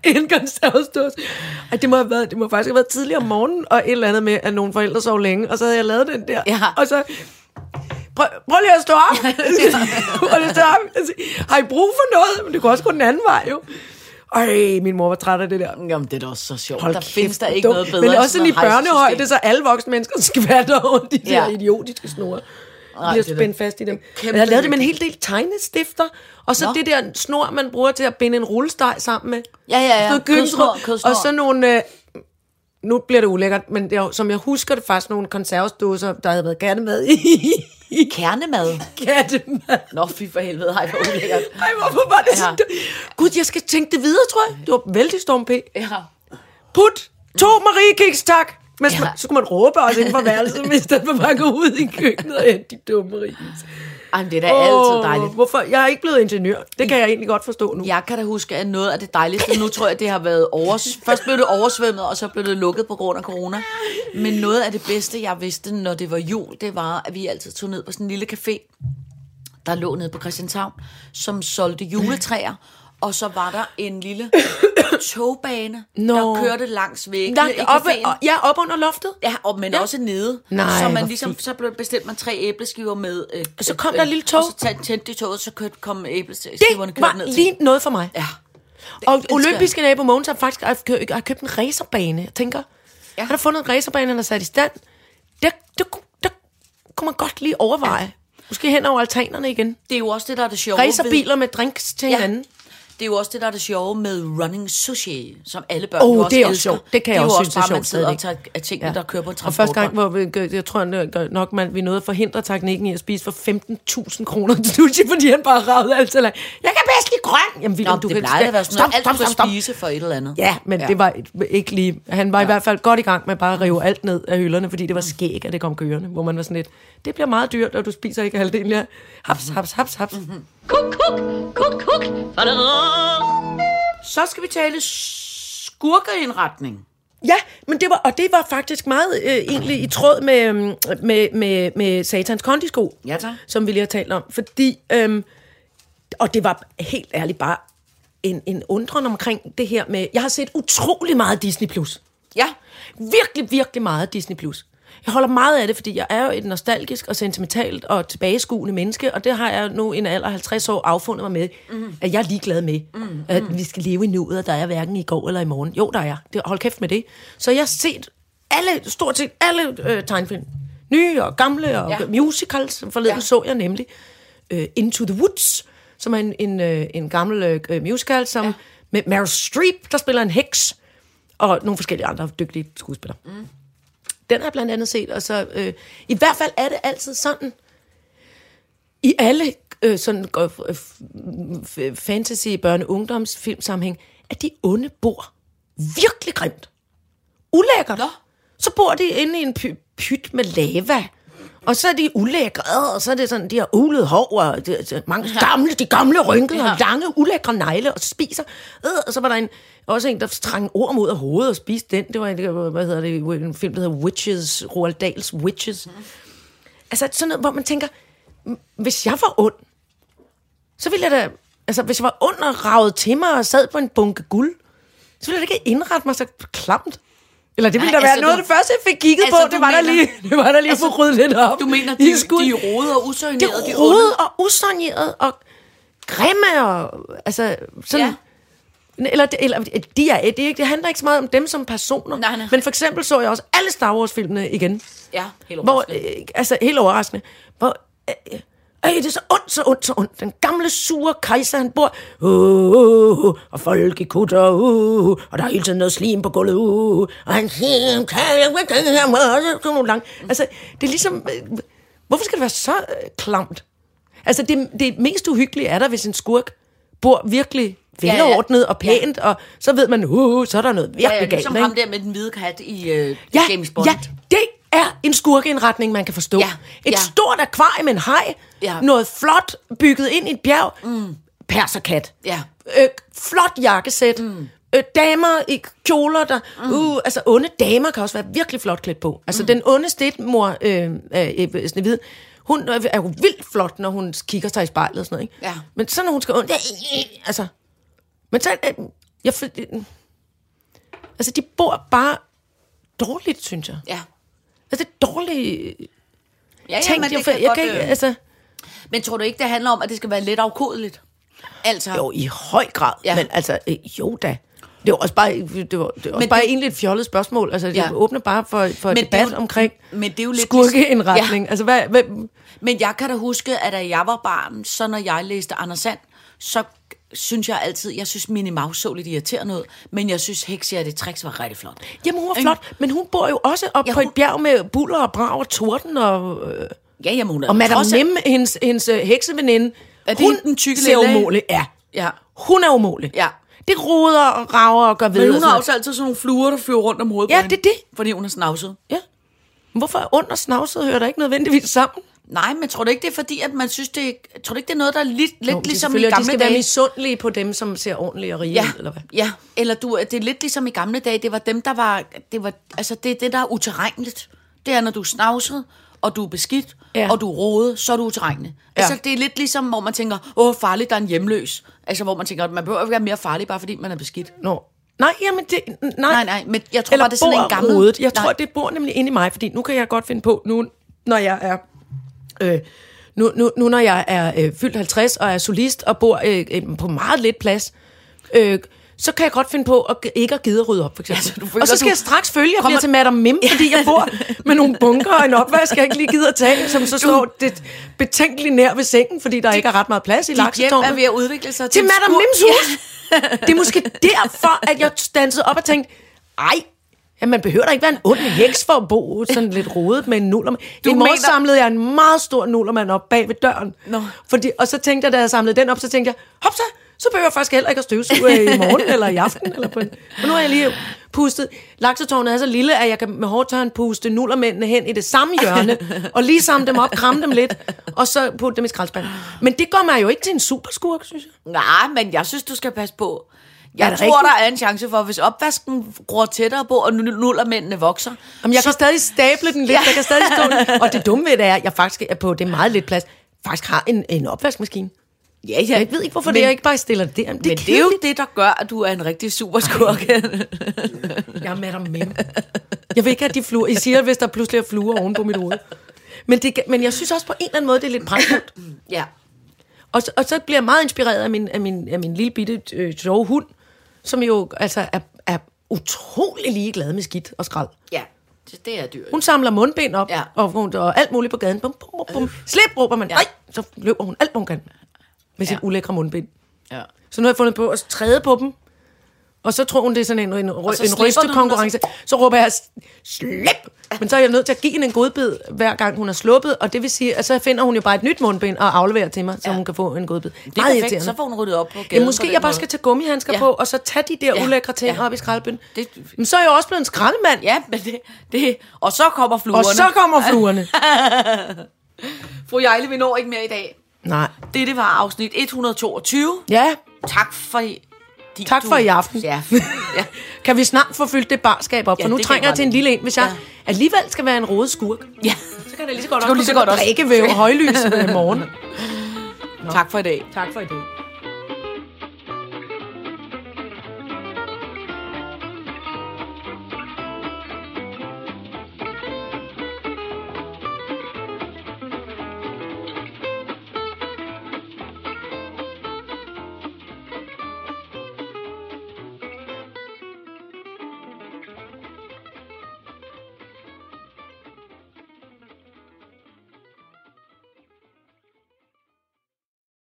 i en konservesdåse. Ej, det må, have været, det må faktisk have været tidligere om morgenen, og et eller andet med, at nogle forældre sov længe, og så havde jeg lavet den der, Ja. og så prøv, prøv lige at stå op. lige at stå op. Har I brug for noget? Men det kunne også gå den anden vej, jo. Ej, min mor var træt af det der. Jamen, det er da også så sjovt. Hold der kæft, findes der ikke dumt. noget bedre Men også sådan i børnehøjde, så alle voksne mennesker skvatter rundt i de Ja. der idiotiske snore. Nej, bliver er spændt fast i dem. kæmpe jeg lavede det med en hel del tegnestifter, og så Nå. det der snor, man bruger til at binde en rullesteg sammen med. Ja, ja, ja. Kødsnor, kødsnor. Og så nogle... Øh, nu bliver det ulækkert, men det er, som jeg husker det faktisk nogle konservesdåser, der havde været kattemad i. Kernemad. kattemad. Nå, fy for helvede, hej, hvor ulækkert. Ej, hvorfor var det sådan? Ja. Gud, jeg skal tænke det videre, tror jeg. Det var vældig storm P. Ja. Put to Mariekiks, tak. Men Ja. så kunne man råbe også inden for værelset, hvis der var bare gå ud i køkkenet og hente de dumme Mariekiks. Ej, men det er da altid dejligt. Hvorfor? Jeg er ikke blevet ingeniør. Det kan jeg egentlig godt forstå nu. Jeg kan da huske, at noget af det dejligste, nu tror jeg, det har været overs... Først blev det oversvømmet, og så blev det lukket på grund af corona. Men noget af det bedste, jeg vidste, når det var jul, det var, at vi altid tog ned på sådan en lille café, der lå nede på Christianshavn, som solgte juletræer. Og så var der en lille togbane, Nå. der kørte langs væggene i Der, oppe, caféen. ja, op under loftet. Ja, og, men ja. også nede. Nej, så man ligesom, så blev bestilt man tre æbleskiver med... Øh, Og så kom der et lille tog. Og så tændte- de toget, så kørte, kom æbleskiverne Det kørt var ned lige noget for mig. Ja. Og elsker olympiske nabo Mogens har faktisk har kø- har købt en racerbane. Jeg tænker, Ja. ja. han har fundet en racerbane, han har sat i stand. Der, der, der kunne man godt lige overveje. Måske hen over altanerne igen. Det er jo også det, der er det sjove ved... Racerbiler med drinks til Ja. hinanden. Det er jo også det, der er det sjove med running sushi, som alle børn Åh, jo også det er også elsker. sjovt. Det kan det jeg er også jo synes også er bare, man sjovt sidder og stadigvæk. tager af tingene, ja. der kører på en Og første gang, hvor vi, jeg tror nok, man, vi nåede at forhindre teknikken i at spise for 15.000 kroner til sushi, fordi han bare ravede alt til Jeg kan bedst lide grøn! Jamen, Nå, William, du det plejer at være sådan noget, alt du skal stop. spise for et eller andet. Ja, men ja. det var ikke lige... Han var ja. i hvert fald godt i gang med bare at rive alt ned af hylderne, fordi det var skæg, at det kom kørende, hvor man var sådan lidt, det bliver meget dyrt, og du spiser ikke halvdelen her. Haps, haps, haps, haps. Mm-hmm. Kuk, kuk, kuk, kuk. Så skal vi tale skurkeindretning. Ja, men det var, og det var faktisk meget øh, egentlig i tråd med, øhm, med, med, med Satans kondisko, Ja, tak. som vi lige har talt om. Fordi, øhm, og det var helt ærligt bare en, en undren omkring det her med, jeg har set utrolig meget Disney+. Plus. Ja, Virkelig, virkelig meget Disney+. Plus. Jeg holder meget af det, fordi jeg er jo et nostalgisk og sentimentalt og tilbageskuende menneske, og det har jeg nu i en alder af 50 år affundet mig med, mm. at jeg er ligeglad med, mm. at vi skal leve i nuet, og der er hverken i går eller i morgen. Jo, der er. Det, hold kæft med det. Så jeg har set alle, stort set alle øh, tegnfilm. Nye og gamle og Ja. musicals. Forleden ja. så jeg nemlig øh, Into the Woods, som er en, en, øh, en gammel øh, musical, som ja. med Meryl Streep, der spiller en heks, og nogle forskellige andre dygtige skuespillere. Mm. Den har jeg blandt andet set, og så øh, i hvert fald er det altid sådan, i alle øh, sådan øh, f- fantasy, børne, ungdomsfilm sammenhæng, at de onde bor virkelig grimt. Ulækkert. Nå. Så bor de inde i en py- pyt med lava. Og så er de ulækre, og så er det sådan, de har ulet hår, og de, de, mange gamle, de gamle rynkede, Ja. og lange, ulækre negle, og spiser. Øh, og så var der en, også en, der strang orm ud af hovedet og spiste den. Det var en, hvad hedder det, en film, der hedder Witches, Roald Dahls Witches. Altså sådan noget, hvor man tænker, "M- hvis jeg var ond, så ville jeg da, altså hvis jeg var ond og ravet til mig og sad på en bunke guld, så ville jeg da ikke indrette mig så klamt. Eller det ville Nej, da være altså, noget af du- det første, jeg fik kigget Altså, på. Det var, der mener- lige, det var der lige Altså, at få ryddet lidt op. du mener, de, de er rode og det usøgnerede, de er rodet og usaneret og grimme og altså sådan... Ja. Eller, eller de er, det, ikke- det handler ikke så meget om dem som personer. Nej, nej. Men for eksempel så jeg også alle Star Wars-filmene igen. Ja, helt Hvor, overraskende. øh, altså helt overraskende. Hvor, øh, øh, det er så ondt, så ondt, så ondt. Den gamle, sure kejser, han bor, uh, uh, og folk i kutter, uh, og der er hele tiden noget slim på gulvet, uh, og han siger, kan jeg den her måde, sådan nogle lang. Altså, det er ligesom, øh, hvorfor skal det være så øh, klamt? Altså, det, det mest uhyggelige er der, hvis en skurk bor virkelig Ja, ja. velordnet og pænt, og så ved man, uh, så er der noget virkelig Ja, ja, galt. ligesom ikke? ham der med den hvide kat i øh, ja, James Bond. Ja, det er en skurkeindretning, man kan forstå. Ja, Et ja. stort akvarium med en haj, Ja. noget flot bygget ind i et bjerg, mm. perserkat, Ja. øh, flot jakkesæt, mm. øh, damer i kjoler, der, mm. uh, altså onde damer kan også være virkelig flot klædt på. Altså mm. den onde stedmor, øh, øh, Snevide, hun er jo vildt flot, når hun kigger sig i spejlet og sådan noget, ikke? Ja. Men så når hun skal ondt, altså, men så, øh, jeg, øh, altså de bor bare dårligt, synes jeg. Ja. Altså, det er dårligt Ja, ja, tænkt. jeg, for, kan jeg godt, kan ikke, øh, altså, men tror du ikke, det handler om, at det skal være lidt afkodeligt? Altså, jo, i høj grad. Ja. Ja. Men altså, øh, jo da. Det var også bare, det var, det var også Men bare det- egentlig et fjollet spørgsmål. Altså, det Ja. åbner bare for, for et Men debat jo- omkring men det er jo lidt skurkeindretning. Altså, hvad, hvad, Men jeg kan da huske, at da jeg var barn, så når jeg læste Anders Sand, så synes jeg altid, jeg synes Minnie Mouse så lidt irriterende ud, men jeg synes Hexia Tricks var rigtig flot. jamen, hun var flot, men hun bor jo også op Ja, på hun- et bjerg med buller og brag og torden og, øh, Ja, jamen, hun er og Madame Nim, hendes, hendes øh, hekseveninde. Er det hun den tykke ser umulig. Ja. Ja. Hun er umulig. Ja. Det roder og rager og gør ved. Men hun har også altid sådan nogle fluer, der flyver rundt om hovedet Ja, på hende, det er det. Fordi hun er snavset. Ja. Men Hvorfor er ond og snavset hører der ikke nødvendigvis sammen? Nej, men tror du ikke, det er fordi, at man synes, det tror du ikke, det er noget, der er lidt, lidt Jo, er ligesom i selvfølgelig, at de gamle skal være dage? misundelige på dem, som ser ordentlige og rige Ja, ud, eller hvad? ja, eller du, det er lidt ligesom i gamle dage, det var dem, der var, det var, altså det er det, der er uterrenligt. Det er, når du er snavset, og du er beskidt, ja. Og du er rodet, så er du uterrenelig. Ja. Altså det er lidt ligesom, hvor man tænker, åh, farligt, der er en hjemløs. Altså hvor man tænker, man behøver ikke være mere farlig, bare fordi man er beskidt. Nå. Nej, jamen det... Nej, Nej, nej, men jeg tror Eller bare, det er sådan en gammel... rodet. Jeg nej. tror, det bor nemlig inde i mig, fordi nu kan jeg godt finde på, nu når jeg er... Øh, nu, nu, nu når jeg er øh, fyldt 50 og er solist og bor øh, øh, på meget lidt plads, øh, så kan jeg godt finde på at, ikke at gide at rydde op, for eksempel. Ja, så du føler, og så skal jeg straks følge, jeg kommer- til Madame Mim, fordi jeg bor med nogle bunker og en opvask, jeg ikke lige gider at tage, som så står det betænkeligt nær ved sengen, fordi der ikke er ret meget plads i Dit hjem laksetårnet. er ved at udvikle sig til en Madame Mims hus. Det er måske derfor, at jeg dansede op og tænkte, ej, Ja, man behøver da ikke være en ond heks for at bo sådan lidt rodet med en nullermand. Du I morgen mener- samlede jeg en meget stor nullermand op bag ved døren. Nå. Fordi, og så tænkte jeg, da jeg samlede den op, så tænkte jeg, hop så, så behøver jeg faktisk heller ikke at støvsuge i morgen eller i aften. Eller på en. Og nu har jeg lige pustet. Laksetårnet er så lille, at jeg kan med hårdtørren puste nullermændene hen i det samme hjørne, og lige samle dem op, kramme dem lidt, og så putte dem i skraldespanden. Men det gør mig jo ikke til en superskurk, synes jeg. Nej, men jeg synes, du skal passe på. Jeg det tror, rigtigt? der er en chance for, hvis opvasken gror tættere på, og nu- nullermændene vokser. Jamen, jeg så, kan stadig stable den lidt, Ja. jeg kan stadig stå den. Og det dumme ved det er, at jeg faktisk er på det er meget lidt plads, faktisk har en, en opvaskemaskine. Ja, ja. Jeg ved ikke, hvorfor men, det jeg ikke bare stiller det der. Men det, Men det er jo det, der gør, at du er en rigtig superskurk. Jeg er Mim. Jeg vil ikke have de fluer. I siger, hvis der pludselig er fluer oven på mit hoved. Men, det, men jeg synes også på en eller anden måde, det er lidt prangtfuldt. ja. Og, så- og så bliver jeg meget inspireret af min, af min, af min lille bitte øh, sjove hund, som jo altså er, er utrolig ligeglad med skidt og skrald. Ja, det, det er dyrt. Hun samler mundbind op, Ja. og, hun- og alt muligt på gaden. Bum, bum, bum, bum. Slip, råber man. Ja. Nej, så løber hun alt, hvad hun kan. Med sit Ja. ulækre mundbind. Ja. Så nu har jeg fundet på at træde på dem. Og så tror hun, det er sådan en, en, så en rystekonkurrence. Så råber jeg, slip! Men så er jeg nødt til at give hende en godbid, hver gang hun er sluppet. Og det vil sige, at så finder hun jo bare et nyt mundbind og afleverer til mig, så Ja. hun kan få en godbid. Det er perfekt, så får hun ryddet op på gaden. Ja, måske jeg bare måde. skal tage gummihandsker Ja. på, og så tage de der Ja. ulækre ting Ja. op i skraldbønden. Det- Men så er jeg jo også blevet en skraldemand. Ja, men det, det... Og så kommer fluerne. Og så kommer fluerne. Fru Jejle, vi når ikke mere i dag. Nej. Dette var afsnit 122. Ja, Tak for Tak for i aften. Ja. ja. kan vi snart få fyldt det barskab op, Ja, for nu trænger jeg jeg til en lille en. Hvis jeg Ja. alligevel skal være en rodet skurk, ja. så kan det lige så godt Så kan du lige så godt også- drikke ved højlys i morgen. Tak for i dag. Tak for i dag.